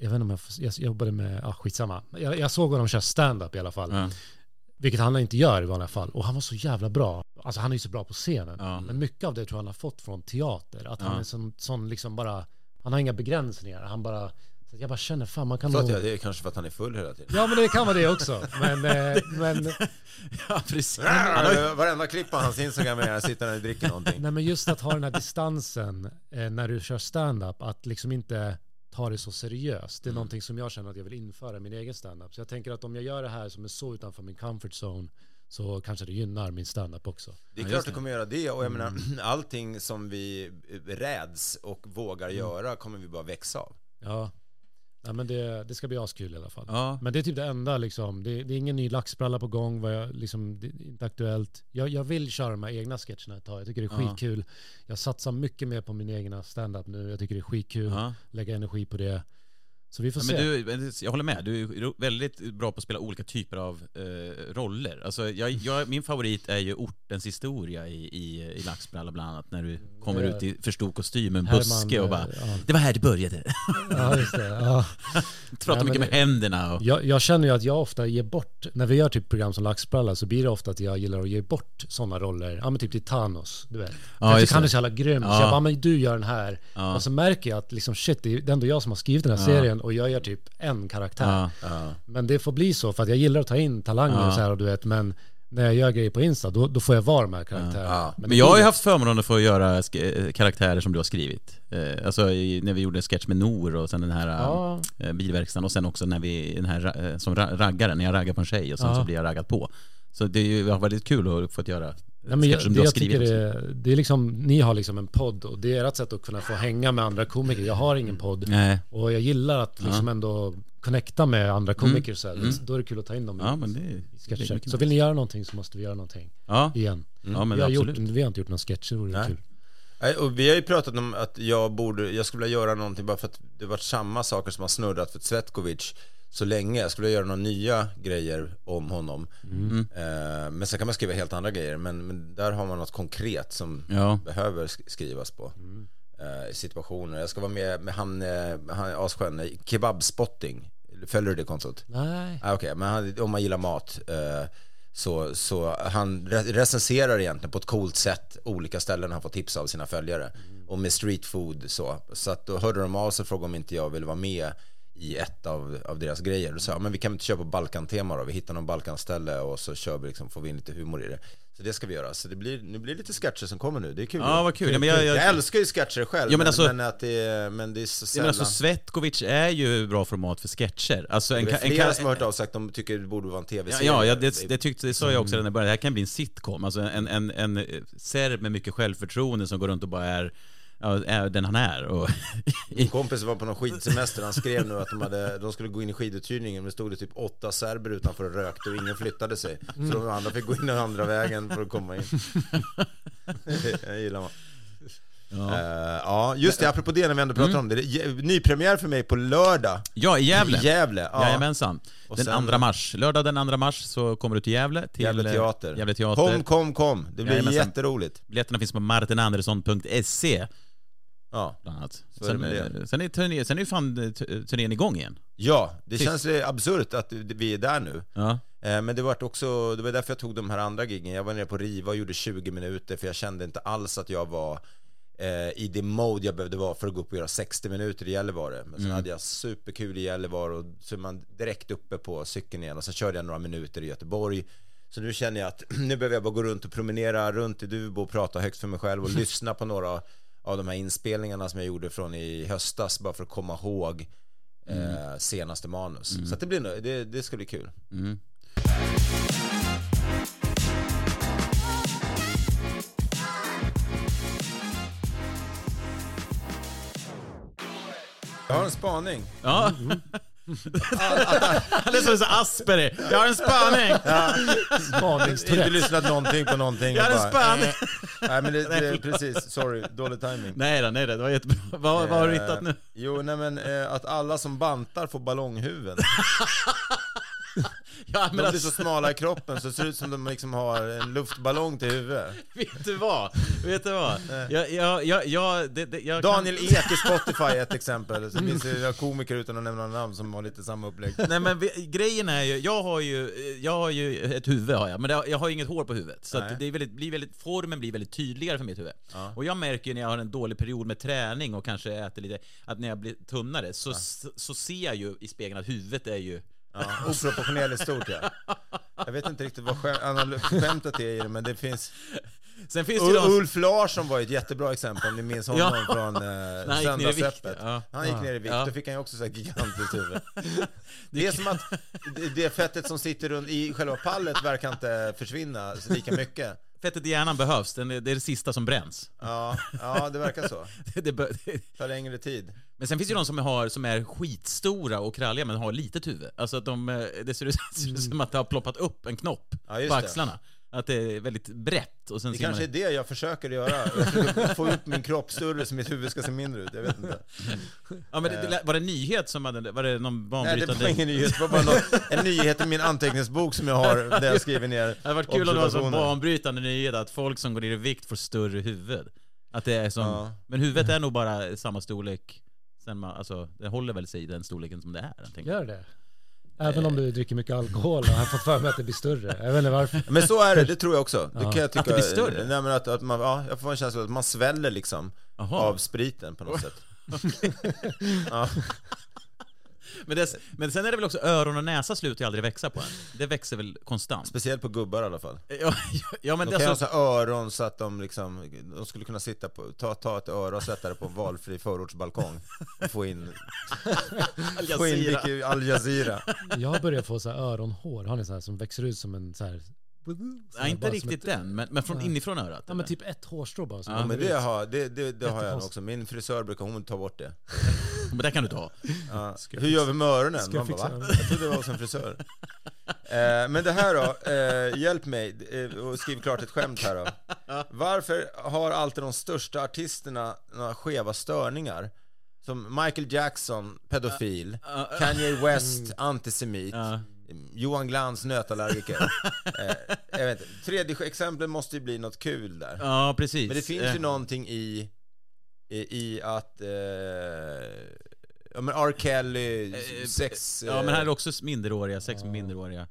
jag vet inte om jag, jag jobbade med, ah, skitsamma. Jag, jag såg honom köra stand-up i alla fall. Ja. Vilket han inte gör i vanliga fall. Och han var så jävla bra. Alltså han är ju så bra på scenen. Ja. Men mycket av det tror jag han har fått från teater. Att han Ja. är sån, sån liksom bara, han har inga begränsningar. Han bara, jag bara känner fan man kan nog... jag, det är kanske för att han är full hela tiden. Ja men det kan vara det också. Men, eh, men, ja, precis. Ja, Varenda klipp på hans Instagram är sitter han och dricker någonting. nej men just att ha den här distansen eh, när du kör stand-up. Att liksom inte ta det så seriöst. Det är någonting som jag känner att jag vill införa i min egen stand-up. Så jag tänker att om jag gör det här som är så utanför min comfort zone så kanske det gynnar min stand-up också. Det är Ja, klart det. kommer göra det och jag menar allting som vi räds och vågar göra kommer vi bara växa av. Ja. Nej, men det, det ska bli askul i alla fall. Ja. Men det är typ det enda liksom. Det, det är ingen ny laxbralla på gång. Vad jag, liksom, det är inte aktuellt. Jag, jag vill köra de här egna sketcherna ett tag. Jag tycker det är Ja. skitkul. Jag satsar mycket mer på min egna stand-up nu. Jag tycker det är skitkul. Ja. Lägga energi på det. Så vi får Ja, se. men du, jag håller med, du är väldigt bra på att spela olika typer av eh, roller. Alltså, jag, jag, min favorit är ju ortens historia i, i, i Laxbralla bland annat, när du kommer ut i för stor kostym, en buske och bara eh, ja. Det var här det började. Ja, just det. Ja. Prata Nej, mycket med händerna och... Jag, jag känner ju att jag ofta ger bort, när vi gör typ program som Laxbralla så blir det ofta att jag gillar att ge bort sådana roller. Ja men typ till Thanos, du vet. Ja, jag tycker han är så jävla grym. Så Ja. jag bara, men du gör den här. Och så märker jag att liksom shit, det är ändå jag som har skrivit den här serien och jag gör typ en karaktär. Ja. Men det får bli så för att jag gillar att ta in talanger så här och du vet, men när jag gör grejer på Insta då, då får jag vara de här karaktärerna. Ja. Men jag har ju haft förmånen att få göra eh, karaktärer som du har skrivit. Eh, Alltså i, när vi gjorde en sketch med Nor och sen den här Ja. eh, bilverkstaden och sen också när vi, den här eh, som ra- raggaren, när jag raggar på en tjej och sen Ja. så blir jag raggad på. Så det är ju, det har varit väldigt kul att få göra Nej, men jag, som det du har jag skrivit tycker också. är, det är liksom, ni har liksom en podd och det är ert sätt att kunna få hänga med andra komiker. Jag har ingen podd Nej. och jag gillar att liksom ändå connecta med andra komiker så här. Mm. Då är det kul att ta in dem Ja, i, men det, i det är Så vill ni göra någonting så måste vi göra någonting Ja, igen. ja men vi, har gjort, vi har inte gjort några sketcher, det vore Nej. kul. Nej, Och vi har ju pratat om att jag borde, jag skulle vilja göra någonting bara för att det varit samma saker som har snurrat för Svetkovic så länge. Jag skulle göra några nya grejer om honom. Mm. Eh, men sen kan man skriva helt andra grejer. Men, men där har man något konkret som Ja. behöver sk- skrivas på. Eh, I situationer. Jag ska vara med med han, eh, han är asskön, eh, kebabspotting. Följer du det kontot? Nej. Ah, Okej, men han, om man gillar mat eh, så, så han re- recenserar egentligen på ett coolt sätt olika ställen han får tips av sina följare. Och med street food så. Så att då hörde de av sig och frågade om inte jag ville vara med i ett av, av deras grejer. Då sa jag, men vi kan inte köra på Balkan-tema då. Vi hittar någon Balkanställe och så kör vi liksom, får vi in lite humor i det. Så det ska vi göra. Så det blir, nu blir det lite sketcher som kommer nu. Det är kul. Ja, vad kul. Ja, men jag, jag, jag, älskar ju sketcher själv, Ja, men alltså- men, att det är, men det är så Ja, sällan. men alltså Svetkovic är ju bra format för sketcher. Alltså en, det är en, flera ka- som har hört av sig att de tycker det borde vara en Ja, tv-serie. ja, ja det, det, tyckte, det sa jag också redan i början. Det här kan bli en sitcom. Alltså en, en, en eh, serb med mycket självförtroende som går runt och bara är, ja, den han är. Och, Min kompis var på någon skidsemester, han skrev nu att de, hade, de skulle gå in i skiduthyrningen men det stod det typ åtta serber utanför och rökte och ingen flyttade sig. Så de andra fick gå in den andra vägen för att komma in. Jag gillar man. ja. Eh, ja, just det, apropå det när vi ändå pratar om det. det. är Nypremiär för mig på lördag. ja, i Gävle. I Gävle, ja. Jajamensan. Och Den sen- 2 mars. Lördag den 2 mars så kommer du till Gävle. Till Gävle teater. Gävle teater. Kom, kom, kom. Det blir Jajamensan. jätteroligt. Biljetterna finns på martinandersson.se Ja. bland annat. Så är det Sen, eh, sen, är turné, sen är ju fan eh, turnén igång igen. ja, det Sist. känns eh, absurt att vi är där nu. Ja. Men det var också, det var därför jag tog de här andra giggen. Jag var nere på Riva och gjorde 20 minuter för jag kände inte alls att jag var i det mode jag behövde vara för att gå upp och göra 60 minuter i Gällivare. Men sen hade jag superkul i Gällivare och så är man direkt uppe på cykeln igen och sen körde jag några minuter i Göteborg. Så nu känner jag att nu behöver jag bara gå runt och promenera runt i Dubo och prata högt för mig själv och lyssna på några av de här inspelningarna som jag gjorde från i höstas bara för att komma ihåg eh, senaste manus. Så att det, blir, det, det ska bli kul. Mm. Jag har en spaning. Ja. Han är som så Asperger. Jag har en spaning. Inte Spaningstourette. lyssnat någonting på någonting. Jag har en spaning. eh. Nej men det, det, precis, sorry, dålig timing. Nej då, nej då, det var jättebra. Vad, vad har du hittat nu? Jo, nej men eh, att alla som bantar får ballonghuvuden. Ja, De men blir så alltså, smala i kroppen så det ser ut som de liksom har en luftballong till huvud. vet du vad? Vet du vad? Jag, jag, jag, jag, det, det, jag Daniel kan... Ek i Spotify är ett exempel. Så finns det komiker utan att nämna namn som har lite samma upplägg. Nej men grejen är ju, jag har ju, jag har ju ett huvud har jag, men jag har inget hår på huvudet. Så att det är väldigt, blir väldigt, formen blir väldigt tydligare för mitt huvud. Ja. Och jag märker ju när jag har en dålig period med träning och kanske äter lite, att när jag blir tunnare så, så, så ser jag ju i spegeln att huvudet är ju Ja, oproportionerligt stort ja. Jag vet inte riktigt vad skäm- skämtet är i det, men det finns... Sen finns det ju U- de Ulf Larsson var ju ett jättebra exempel om ni minns honom Ja. från eh, Söndagsöppet. ja. Han gick ner i vikt, Ja. då fick han ju också så här gigantiskt huvud. Det är som att det- fettet som sitter runt i själva pallet verkar inte försvinna lika mycket. Fettet i hjärnan behövs, det är det sista som bränns. Ja, ja det verkar så. Det, det, bör- Det tar längre tid. men sen finns det ju de som, har, som är skitstora och kralliga men har litet huvud. Alltså att de, eh, det ser ut, som att det har ploppat upp en knopp Ja, på det. Att det är väldigt brett. Och sen Det kanske är man, det jag försöker göra. Jag försöker få upp min kropp större så mitt huvud ska se mindre ut. Jag vet inte. ja, men det, var det en nyhet som hade, var det någon Nej, det banbrytande... var ingen nyhet. Det var bara något, en nyhet i min anteckningsbok som jag har där jag skriver ner Det hade varit kul om det var en banbrytande nyhet att folk som går ner i vikt får större huvud. Att det är som... Ja. Men huvudet är nog bara samma storlek. Sen man, alltså, det håller väl sig i den storleken som det är. Gör det? Även om du dricker mycket alkohol och har fått för mig att det blir större. Jag vet inte varför. Men så är det, det tror jag också. Det kan jag tycka, Att det blir större? Nej, men att, att man, ja, jag får en känsla av att man sväller liksom Jaha. av spriten på något sätt. ja. Men, det, men sen är det väl också öron och näsa slutar ju aldrig växa på en. Det växer väl konstant. Speciellt på gubbar i alla fall. Ja, ja men De kan är ha så alltså, här öron så att de liksom, de skulle kunna sitta på, ta, ta ett öra och sätta det på en valfri förortsbalkong och få in, få in mycket Al Jazeera. Jag har börjat få så här öronhår. Har ni så här som växer ut som en så här Nej, inte riktigt den, men, men från inifrån örat. Ja men typ ett hårstrå bara. Så Ja, Ja, men det vet. har, det, det, det har jag också. Min frisör brukar hon ta bort det. Men det kan du ta. Ja. Ska Hur gör vi med öronen? Ska jag Man bara, fixa va? Jag trodde det var hos en frisör. Eh, men det här då, eh, hjälp mig eh, och skriv klart ett skämt här då. Varför har alltid de största artisterna några skeva störningar? Som Michael Jackson, pedofil, Kanye West, antisemit, Ja. Johan Glans, nötallergiker. eh, jag vet inte. Tredje exemplet måste ju bli något kul där. Ja, precis. Men det finns Eh, ju någonting i, i, i att, eh, ja men R. Kelly, Eh, sex... Ja, men här är eh, också minderåriga, sex med minderåriga.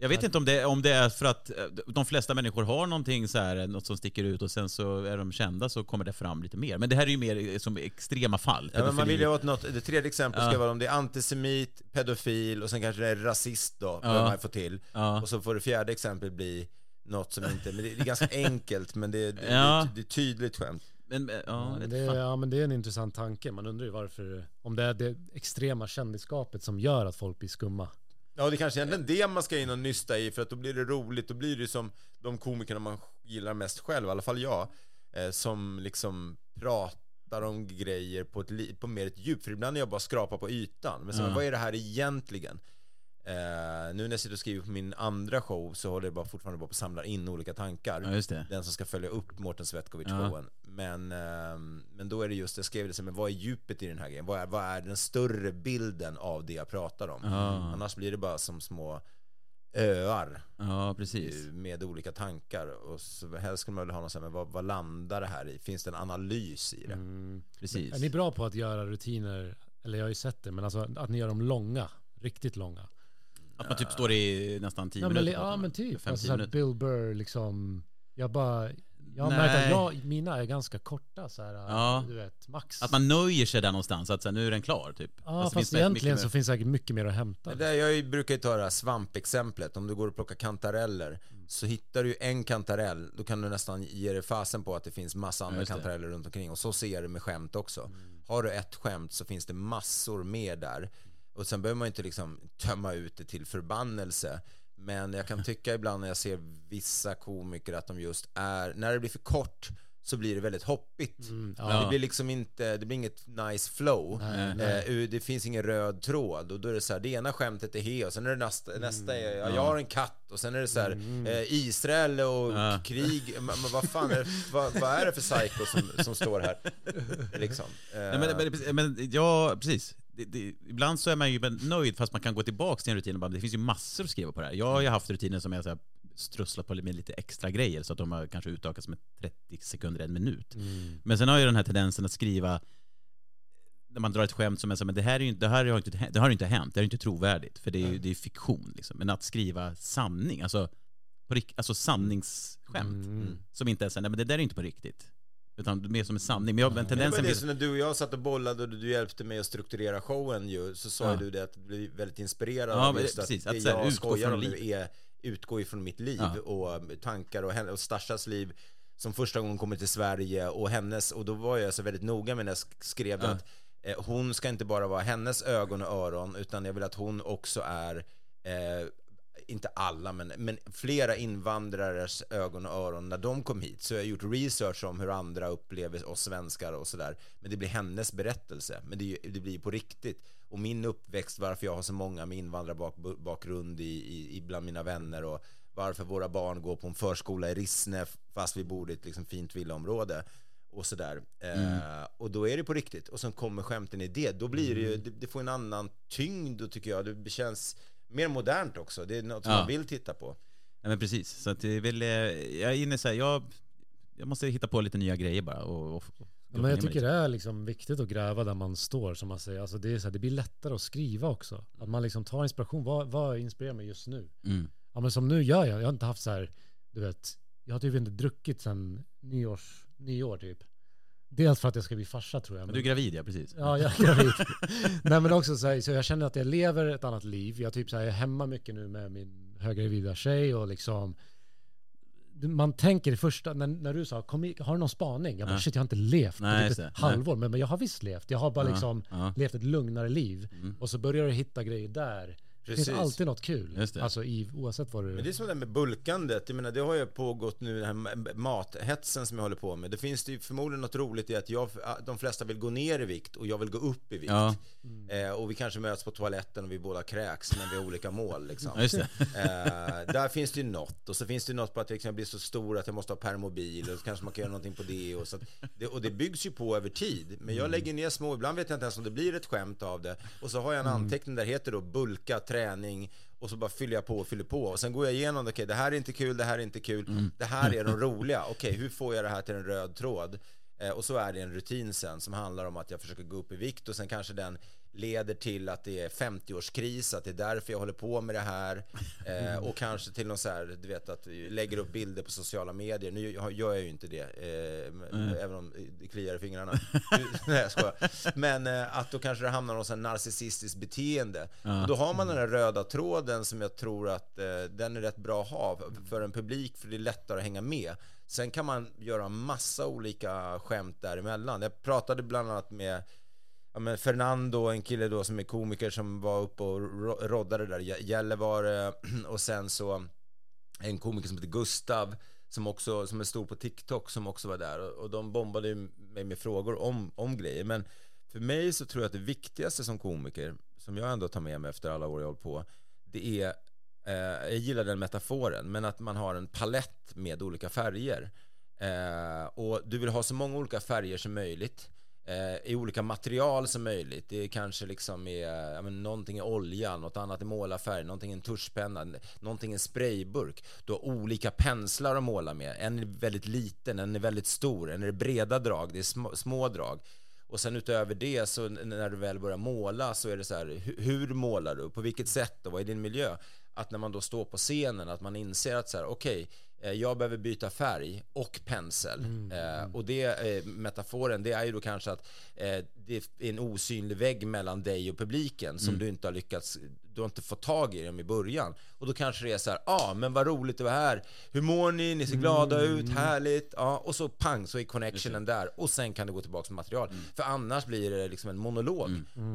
Jag vet inte om det, om det är för att eh, de flesta människor har någonting så här, något som sticker ut och sen så är de kända så kommer det fram lite mer. Men det här är ju mer eh, som extrema fall. Ja, men man vill ju åt något, det tredje exemplet ska Ja. vara om det är antisemit, pedofil och sen kanske det är rasist då, behöver man få till. Ja. Och så får det fjärde exemplet bli något som inte, men det är ganska enkelt men det, det, Ja. det, det är tydligt skämt. Men, eh, ja, Ja, vet det, ja men det är en intressant tanke. Man undrar ju varför, om det är det extrema kändisskapet som gör att folk blir skumma. Ja, det är kanske egentligen det man ska in och nysta i för att då blir det roligt, då blir det som de komikerna man gillar mest själv, i alla fall jag, eh, som liksom pratar om grejer på, ett, på mer ett djup, för ibland är jag bara skrapar på ytan, men så, Ja. vad är det här egentligen? Eh, nu när jag sitter och skriver på min andra show så håller jag bara fortfarande bara på att samla in olika tankar. Ja, just det. Den som ska följa upp Mårten Svetkovic Ja. showen. Men, ehm, men då är det just, jag skrev det så men vad är djupet i den här grejen? Vad är, vad är den större bilden av det jag pratar om? Ja. Annars blir det bara som små öar Ja, precis. eh, med olika tankar. Och så helst skulle man vilja ha någon sån här, men vad, vad landar det här i? Finns det en analys i det? Mm. precis. Är ni bra på att göra rutiner, eller jag har ju sett det, men alltså att ni gör dem långa, riktigt långa? Att man typ står i nästan 10 Ja men, minuter. ja, men typ, 50 alltså, så här. Bill Burr liksom, jag bara, jag har Nej. märkt att jag, mina är ganska korta så här, Ja. du vet, max. Att man nöjer sig där någonstans, att så här, nu är den klar typ. ja Fast fast, egentligen mycket så mer- finns säkert mycket mer att hämta. Det där, jag brukar ju ta det här svampexemplet. Om du går och plockar kantareller så hittar du en kantarell, då kan du nästan ge dig fasen på att det finns massa andra det. kantareller runt omkring. Och så ser jag det med skämt också. Har du ett skämt så finns det massor mer där. Och sen behöver man inte liksom tömma ut det till förbannelse. Men jag kan tycka ibland när jag ser vissa komiker att de just är, när det blir för kort så blir det väldigt hoppigt. ja. Det blir liksom inte, det blir inget nice flow. Eh, det finns ingen röd tråd och då är det så här, det ena skämtet är he och sen är det nästa, nästa är, ja, jag har en katt och sen är det så här, eh, Israel och Ja. krig, men, men vad fan är, vad, vad är det för psycho som, som står här? Liksom. Eh, Nej, men, men, men ja, precis. Det, det, ibland så är man ju nöjd fast man kan gå tillbaka till en rutin och bara, det finns ju massor att skriva på det här. Jag har ju haft rutiner som jag så här, strusslat på med lite extra grejer så att de har kanske utökats med 30 sekunder, en minut. Men sen har jag den här tendensen att skriva när man drar ett skämt som är så här, men det här, är ju, det här har inte, det har inte hänt, det här är inte trovärdigt, för det är ju det är fiktion. Liksom. Men att skriva sanning, alltså, på, alltså sanningsskämt, som inte är så här, nej men det där är inte på riktigt. Utan mer som en sanning. Men jag, men Det var tendensen det som när du och jag satt och bollade och du hjälpte mig att strukturera showen ju, så sa Ja. du det att du blev väldigt inspirerad Ja, av just precis, att att här, jag skojar om nu är utgå ifrån mitt liv Ja. och tankar och, och Stashas liv som första gången kommer till Sverige och hennes, och då var jag så väldigt noga med när jag sk- skrev Ja. att eh, hon ska inte bara vara hennes ögon och öron utan jag vill att hon också är eh, inte alla, men, men flera invandrares ögon och öron när de kom hit. Så jag har gjort research om hur andra upplever oss svenskar och sådär. Men det blir hennes berättelse. Men det, det blir på riktigt. Och min uppväxt, varför jag har så många med invandrarbakgrund i, i, i bland mina vänner och varför våra barn går på en förskola i Rissne fast vi bor i ett liksom fint villaområde och sådär. Eh, och då är det på riktigt. Och sen kommer skämten i det. Då blir det ju, det, det får en annan tyngd och tycker jag. Det känns mer modernt också. Det är något som Ja. man vill titta på. Ja, men precis. Så att det väl, eh, jag är inne så här, jag, jag måste hitta på lite nya grejer bara. Och, och, och Ja, men jag tycker det är liksom viktigt att gräva där man står som man säger. Alltså det, är så här, det blir lättare att skriva också. Att man liksom tar inspiration. Vad, vad inspirerar mig just nu? Mm. Ja men som nu gör jag. Jag har inte haft så här, du vet, jag har typ inte druckit sedan nyårs, nyår typ. Dels för att jag ska bli farsa tror jag. Men du är gravid, ja precis. Ja, jag är gravid. Nej men också så, här, så jag känner att jag lever ett annat liv. Jag typ så här, jag är hemma mycket nu med min höggravida tjej och liksom man tänker i första, när, när du sa, kom, i- har du någon spaning? Jag bara, Ja. shit jag har inte levt Nej, på typ ett det. Halvår, men, men jag har visst levt. Jag har bara Ja, liksom ja. levt ett lugnare liv. Mm. Och så börjar du hitta grejer där. Det finns Precis. alltid något kul. Just det. Alltså i, oavsett vad du... Men det är som det här med bulkandet, jag menar det har ju pågått nu den här mathetsen som jag håller på med. Det finns det ju förmodligen något roligt i att jag, de flesta vill gå ner i vikt och jag vill gå upp i vikt. Ja. Eh, och vi kanske möts på toaletten och vi båda kräks men vi har olika mål liksom. Ja, just det. Eh, där finns det ju något och så finns det något på att jag liksom blir så stor att jag måste ha permobil och så kanske man kan göra någonting på det och, så att det och det byggs ju på över tid. Men jag lägger ner små, ibland vet jag inte ens om det blir ett skämt av det och så har jag en anteckning där det heter då bulka, träning och så bara fyller jag på och fyller på. Och sen går jag igenom okej det här är inte kul, det här är inte kul, det här är de roliga, okej hur får jag det här till en röd tråd? Eh, Och så är det en rutin sen som handlar om att jag försöker gå upp i vikt och sen kanske den leder till att det är 50-årskris, att det är därför jag håller på med det här. Eh, och kanske till någon så här, du vet att vi lägger upp bilder på sociala medier. Nu gör jag ju inte det, eh, men- även om det kliar i fingrarna. Nej jag skojar. Men eh, att då kanske det hamnar någon sån narcissistiskt beteende. Och då har man den här röda tråden som jag tror att eh, den är rätt bra att ha för en publik, för det är lättare att hänga med. Sen kan man göra massa olika skämt däremellan. Jag pratade bland annat med ja, men Fernando, en kille då som är komiker som var uppe och roddade där i Gällivare och sen så en komiker som heter Gustav som också som är stor på TikTok som också var där och, och de bombade mig med frågor om, om grejer. Men för mig så tror jag att det viktigaste som komiker som jag ändå tar med mig efter alla år jag hållit på det är eh, jag gillar den metaforen men att man har en palett med olika färger. Eh, och du vill ha så många olika färger som möjligt. Eh, i olika material som möjligt. Det är kanske liksom är, ja, men någonting i olja, något annat i målarfärg, någonting i en tuschpenna, någonting i en sprayburk. Du har olika penslar att måla med. En är väldigt liten, en är väldigt stor, en är breda drag, det är små, små drag. Och sen utöver det så när du väl börjar måla så är det så här, hur målar du? På vilket sätt och vad är din miljö? Att när man då står på scenen att man inser att så här, okej, okay, jag behöver byta färg och pensel. Eh, och det, eh, metaforen, det är ju då kanske att eh, det är en osynlig vägg mellan dig och publiken som du inte har lyckats, du har inte fått tag i dem i början. Och då kanske det är så här, ja ah, men vad roligt det var här, hur mår ni, ni ser glada ut, härligt, ja, och så pang så är connectionen där. Och sen kan du gå tillbaka med material. För annars blir det liksom en monolog.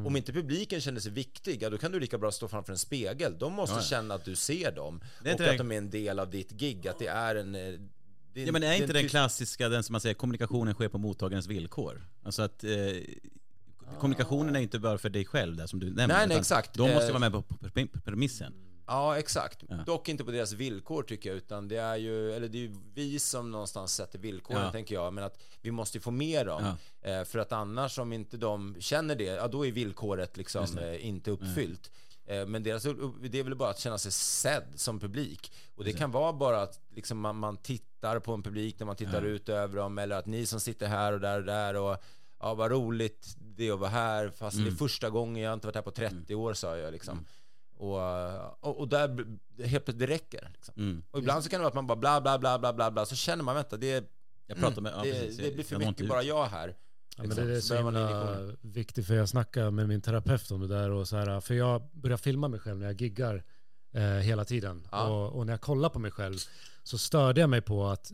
Om inte publiken känner sig viktig, ja, då kan du lika bra stå framför en spegel. De måste känna att du ser dem. Och inte att de är en del av ditt gig, att det är en... eh, det Ja men är inte en den klassiska, den som man säger, kommunikationen sker på mottagarens villkor? Alltså att eh, kommunikationen är inte bara för dig själv där som du nämner. Nej, nej, exakt. De måste Eh, vara med på premissen. Ja, exakt. Dock inte på deras villkor tycker jag, utan det är ju, eller det är ju vi som någonstans sätter villkoren, Ja. tänker jag. Men att vi måste få med dem. Eh, för att annars, om inte de känner det, ja då är villkoret liksom eh, inte uppfyllt. Men deras, det är väl bara att känna sig sedd som publik. Och det kan vara bara att liksom man, man tittar på en publik när man tittar ut över dem, eller att ni som sitter här och där och där och ja, vad roligt det är att vara här, fast det är första gången, jag har inte varit här på 30 år, sa jag liksom. Och, och, och där, helt plötsligt, det räcker. Liksom. Och ibland så kan det vara att man bara bla bla bla bla bla bla, så känner man, vänta, det, är- Jag pratar med, ja, det, precis, det blir för mycket bara jag här. Ja, men liksom. det är Så så behöver man himla viktigt för jag snackade med min terapeut om det där och så här, för jag börjar filma mig själv när jag giggar eh, hela tiden. Och, och när jag kollar på mig själv så störde jag mig på att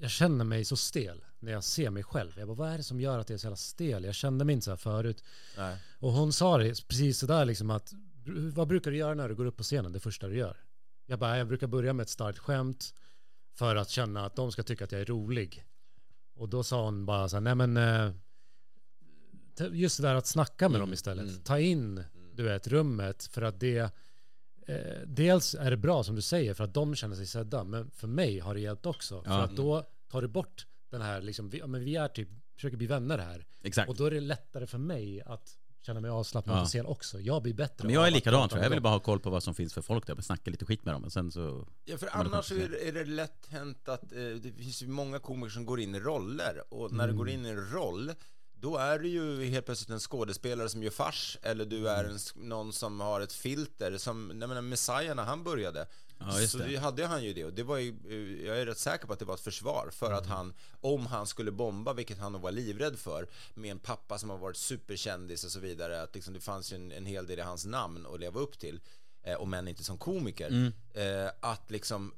jag känner mig så stel när jag ser mig själv. Jag bara, vad är det som gör att jag är så jävla stel? Jag kände mig inte så här förut. Nej. Och hon sa det precis sådär liksom att, vad brukar du göra när du går upp på scenen, det första du gör? Jag bara, jag brukar börja med ett starkt skämt för att känna att de ska tycka att jag är rolig. Och då sa hon bara så här, nej men eh, just det där att snacka med dem istället. Ta in, du vet, rummet för att det eh, dels är det bra som du säger för att de känner sig sedda, men för mig har det hjälpt också. För att då tar du bort den här, liksom, vi, ja, men vi är typ, försöker bli vänner här. Exakt. Och då är det lättare för mig att känna mig avslappnad Ja. på scen också. Jag blir bättre. Men jag är likadan tror jag. Jag vill bara ha koll på vad som finns för folk där, och snacka lite skit med dem. Men sen så... Ja, för Ja, annars så kommer är det, är det lätt hänt att eh, det finns ju många komiker som går in i roller och när Mm. du går in i en roll då är du ju helt plötsligt en skådespelare som gör fars eller du är en, någon som har ett filter som, nej men Messiah när han började Ja, så det. hade han ju det och det var ju, jag är rätt säker på att det var ett försvar för Mm. att han, om han skulle bomba, vilket han nog var livrädd för med en pappa som har varit superkändis och så vidare, att liksom det fanns ju en, en hel del i hans namn att leva upp till eh, om än inte som komiker, Mm. eh, att liksom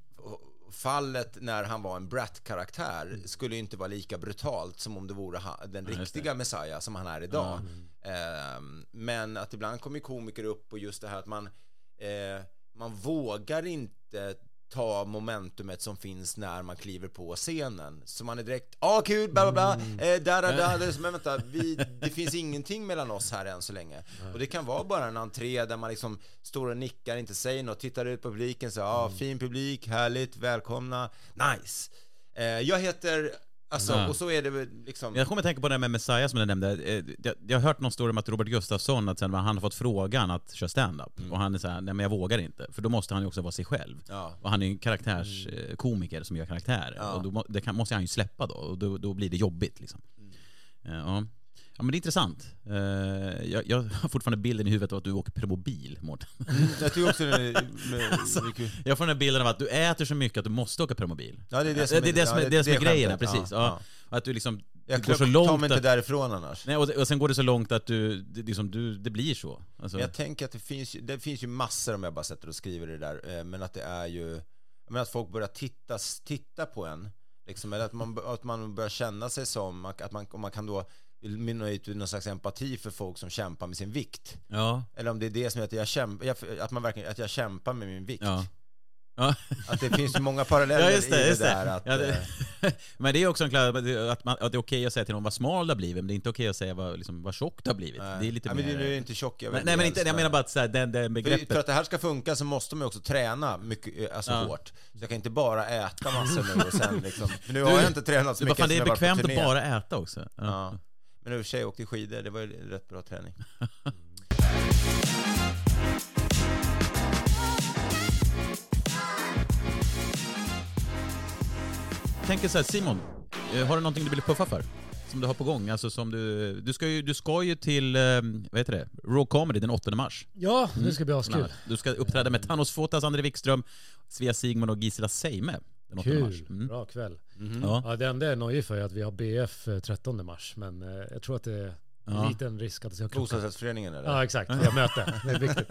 fallet när han var en Brat-karaktär skulle ju inte vara lika brutalt som om det vore den just riktiga Messiah som han är idag. Eh, men att ibland kommer komiker upp och just det här att man eh, man vågar inte ta momentumet som finns när man kliver på scenen. Så man är direkt, ah kul, bla bla bla, Mm. eh, där, där, där, där. Men vänta, vi, det finns ingenting mellan oss här än så länge. Och det kan vara bara en entré där man liksom står och nickar, inte säger något, tittar ut på publiken, så ah, Mm. fin publik, härligt, välkomna, nice. Eh, jag heter, alltså, Ja. och så är det väl liksom... Jag kommer att tänka på det här med Messiah som jag nämnde. Eh, Jag, jag har hört någon story om att Robert Gustafsson, att sen han har fått frågan att köra stand-up och han är såhär, nej men jag vågar inte. För då måste han ju också vara sig själv. Ja. Och han är ju en karaktärskomiker som gör karaktärer. Ja. Och då, det kan, måste han ju släppa då, och då, då blir det jobbigt liksom. Eh, Ja. Ja men det är intressant. Eh, Jag, jag har fortfarande bilden i huvudet av att du åker permobil, Mårten. Jag tycker också det är, med, Alltså, Jag får den här bilden av att du äter så mycket att du måste åka permobil. Ja, det är det som det är det som är, ja, det som är det grejen, skämtet. precis. Ja, Ja. Och att du liksom, Jag du går så tar mig långt inte att... därifrån annars. Nej, och, och sen går det så långt att du, det, liksom, du, det blir så. Alltså, Men jag tänker att det finns, det finns ju massor om jag bara sätter och skriver det där, eh, men att det är ju, menar att folk börjar titta, titta på en, liksom, eller att man, att man börjar känna sig som, att man, om man kan då mynna ut i någon slags empati för folk som kämpar med sin vikt. ja, Eller om det är det som är att jag kämpar, att man verkligen, att jag kämpar med min vikt. ja. Ja, Att det finns många paralleller ja just i det. det det. där att, Ja, eh, det. Men det är också en klar, att, man, att det är okej att säga till någon vad smal du har blivit, men det är inte okej att säga vad, liksom, vad tjock du har blivit. nej. Det är lite ja, men mer... du är inte tjock, jag nej, nej men inte, jag menar bara att så här, den, den För, begreppet... för att det här ska funka så måste man också träna mycket, eh, alltså Ja. hårt. Så jag kan inte bara äta massor nu och sen liksom, för nu har jag inte tränat så Du, mycket fan, det är bekvämt att bara äta också. Ja. Men i och för sig åkte skidor, det var ju rätt bra träning. tänker så här, Simon, eh, har du någonting du vill puffa för? Som du har på gång? Alltså som du, du, ska ju, du ska ju till, eh, vad heter det, Raw Comedy den 8 mars. Ja, det ska bli bland askul. Du ska uppträda med Thanos Fotas, André Wikström, Svea Sigmund och Gisela Seime den 8 mars. Kul, Mm. bra kväll. Ja. Ja, det enda jag är nojig för är att vi har BF eh, 13 mars, men eh, jag tror att det är Ja. en liten risk att det ska krocka. Bostadsrättsföreningen eller? Ja, exakt. Jag möte. Det är viktigt.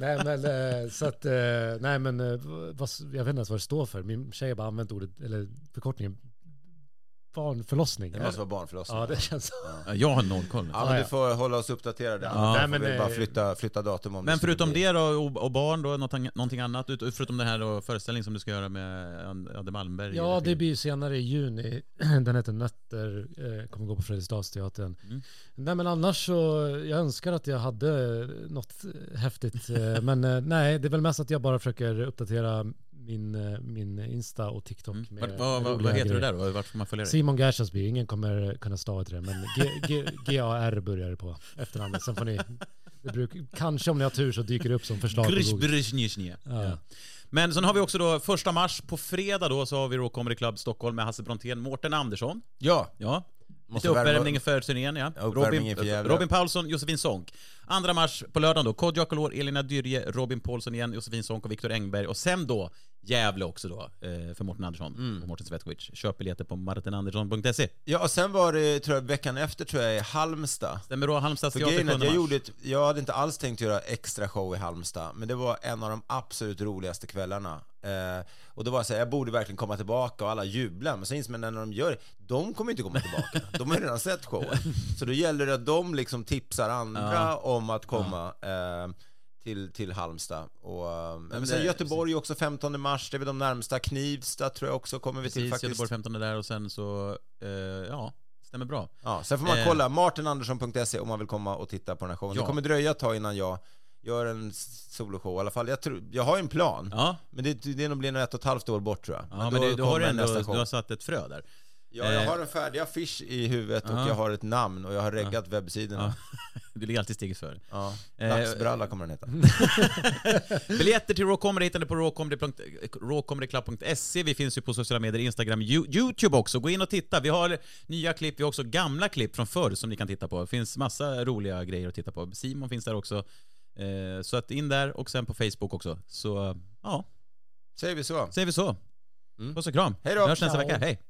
nej, men eh, så att, eh, nej men, eh, vad, jag vet inte ens vad det står för. Min tjej har bara använt ordet, eller förkortningen, barnförlossning. Det måste vara barnförlossning. Ja, det känns så. Ja, Jag har noll koll. Ja, men du får hålla oss uppdaterade. Ja, Ja, nej, men, vi bara eh, flytta, flytta datum om Men förutom det då, och, barn då, någonting, någonting annat? Ut- Förutom den här då, föreställningen som du ska göra med Adde Malmberg? Ja, det blir ju senare i juni. Den heter Nötter, eh, kommer gå på Fredriksdalsteatern. Mm. Nej men annars så, jag önskar att jag hade något häftigt. eh, Men nej, det är väl mest att jag bara försöker uppdatera min, eh, min Insta och TikTok Mm. med Vad, vad, vad, vad heter du grejer. där då? Vart får man följa dig? Simon Gashasby, ingen kommer kunna stava till det, men G- G- G-A-R börjar det på efternamnet. Sen får ni, det bruk, kanske om ni har tur så dyker det upp som förslag på Google. Ja. Ja. Men sen har vi också då första mars, på fredag då, så har vi Raw Comedy Club Stockholm med Hasse Brontén, Mårten Andersson. Ja, Ja. Måste Lite värma- uppvärmning för turnén ja. Robin. Robin Paulsson, Josefin Sonck. Andra mars på lördagen då, Kodjo Akolor, Elina Dyrje, Robin Paulsson igen, Josefin Sonck och Viktor Engberg. Och sen då Gävle också då, eh, för Mårten Andersson Mm. och Mårten Svetkovic. Köp biljetter på martinandersson.se. ja, och sen var det, tror jag, veckan efter tror jag i Halmstad. Stämmer då Halmstads För teater grejen är 7 att jag, mars. gjorde ett, jag hade inte alls tänkt göra extra show i Halmstad, men det var en av de absolut roligaste kvällarna. Eh, och då var jag så här, jag borde verkligen komma tillbaka och alla jublar, men så inser man när de gör de kommer inte komma tillbaka. De har redan sett showen. Så då gäller det att de liksom tipsar andra Ja. om att komma. Eh, till, till Halmstad. Och, eh, men sen det- Göteborg också 15 mars, det är väl de närmsta. Knivsta tror jag också kommer vi till Precis, faktiskt. Göteborg 15 där och sen så, eh, ja, stämmer bra. Ja, sen får man Eh. kolla martinandersson.se om man vill komma och titta på den här showen. Ja. Det kommer dröja ett tag innan jag gör en soloshow i alla fall. Jag, tror, jag har en plan, Ja, men det, det nog blir nog ett och ett halvt år bort tror jag. ja men, då du, har ändå, du har satt ett frö där. Ja, jag eh, har en färdig affisch i huvudet och Ja. jag har ett namn och jag har reggat webbsidorna. Du ligger alltid steget före. Ja. Eh, Dagsbralla kommer den heta. Biljetter till Raw Comedy hittar ni på rawcomedy- rawcomedyclub.se. Vi finns ju på sociala medier, Instagram, Yo- YouTube också. Gå in och titta. Vi har nya klipp, vi har också gamla klipp från förr som ni kan titta på. Det finns massa roliga grejer att titta på. Simon finns där också. Eh, Så att in där och sen på Facebook också. Så ja, Säger vi så. säger vi så. Mm. Puss och kram. Hej då. Vi hörs nästa vecka. Hej!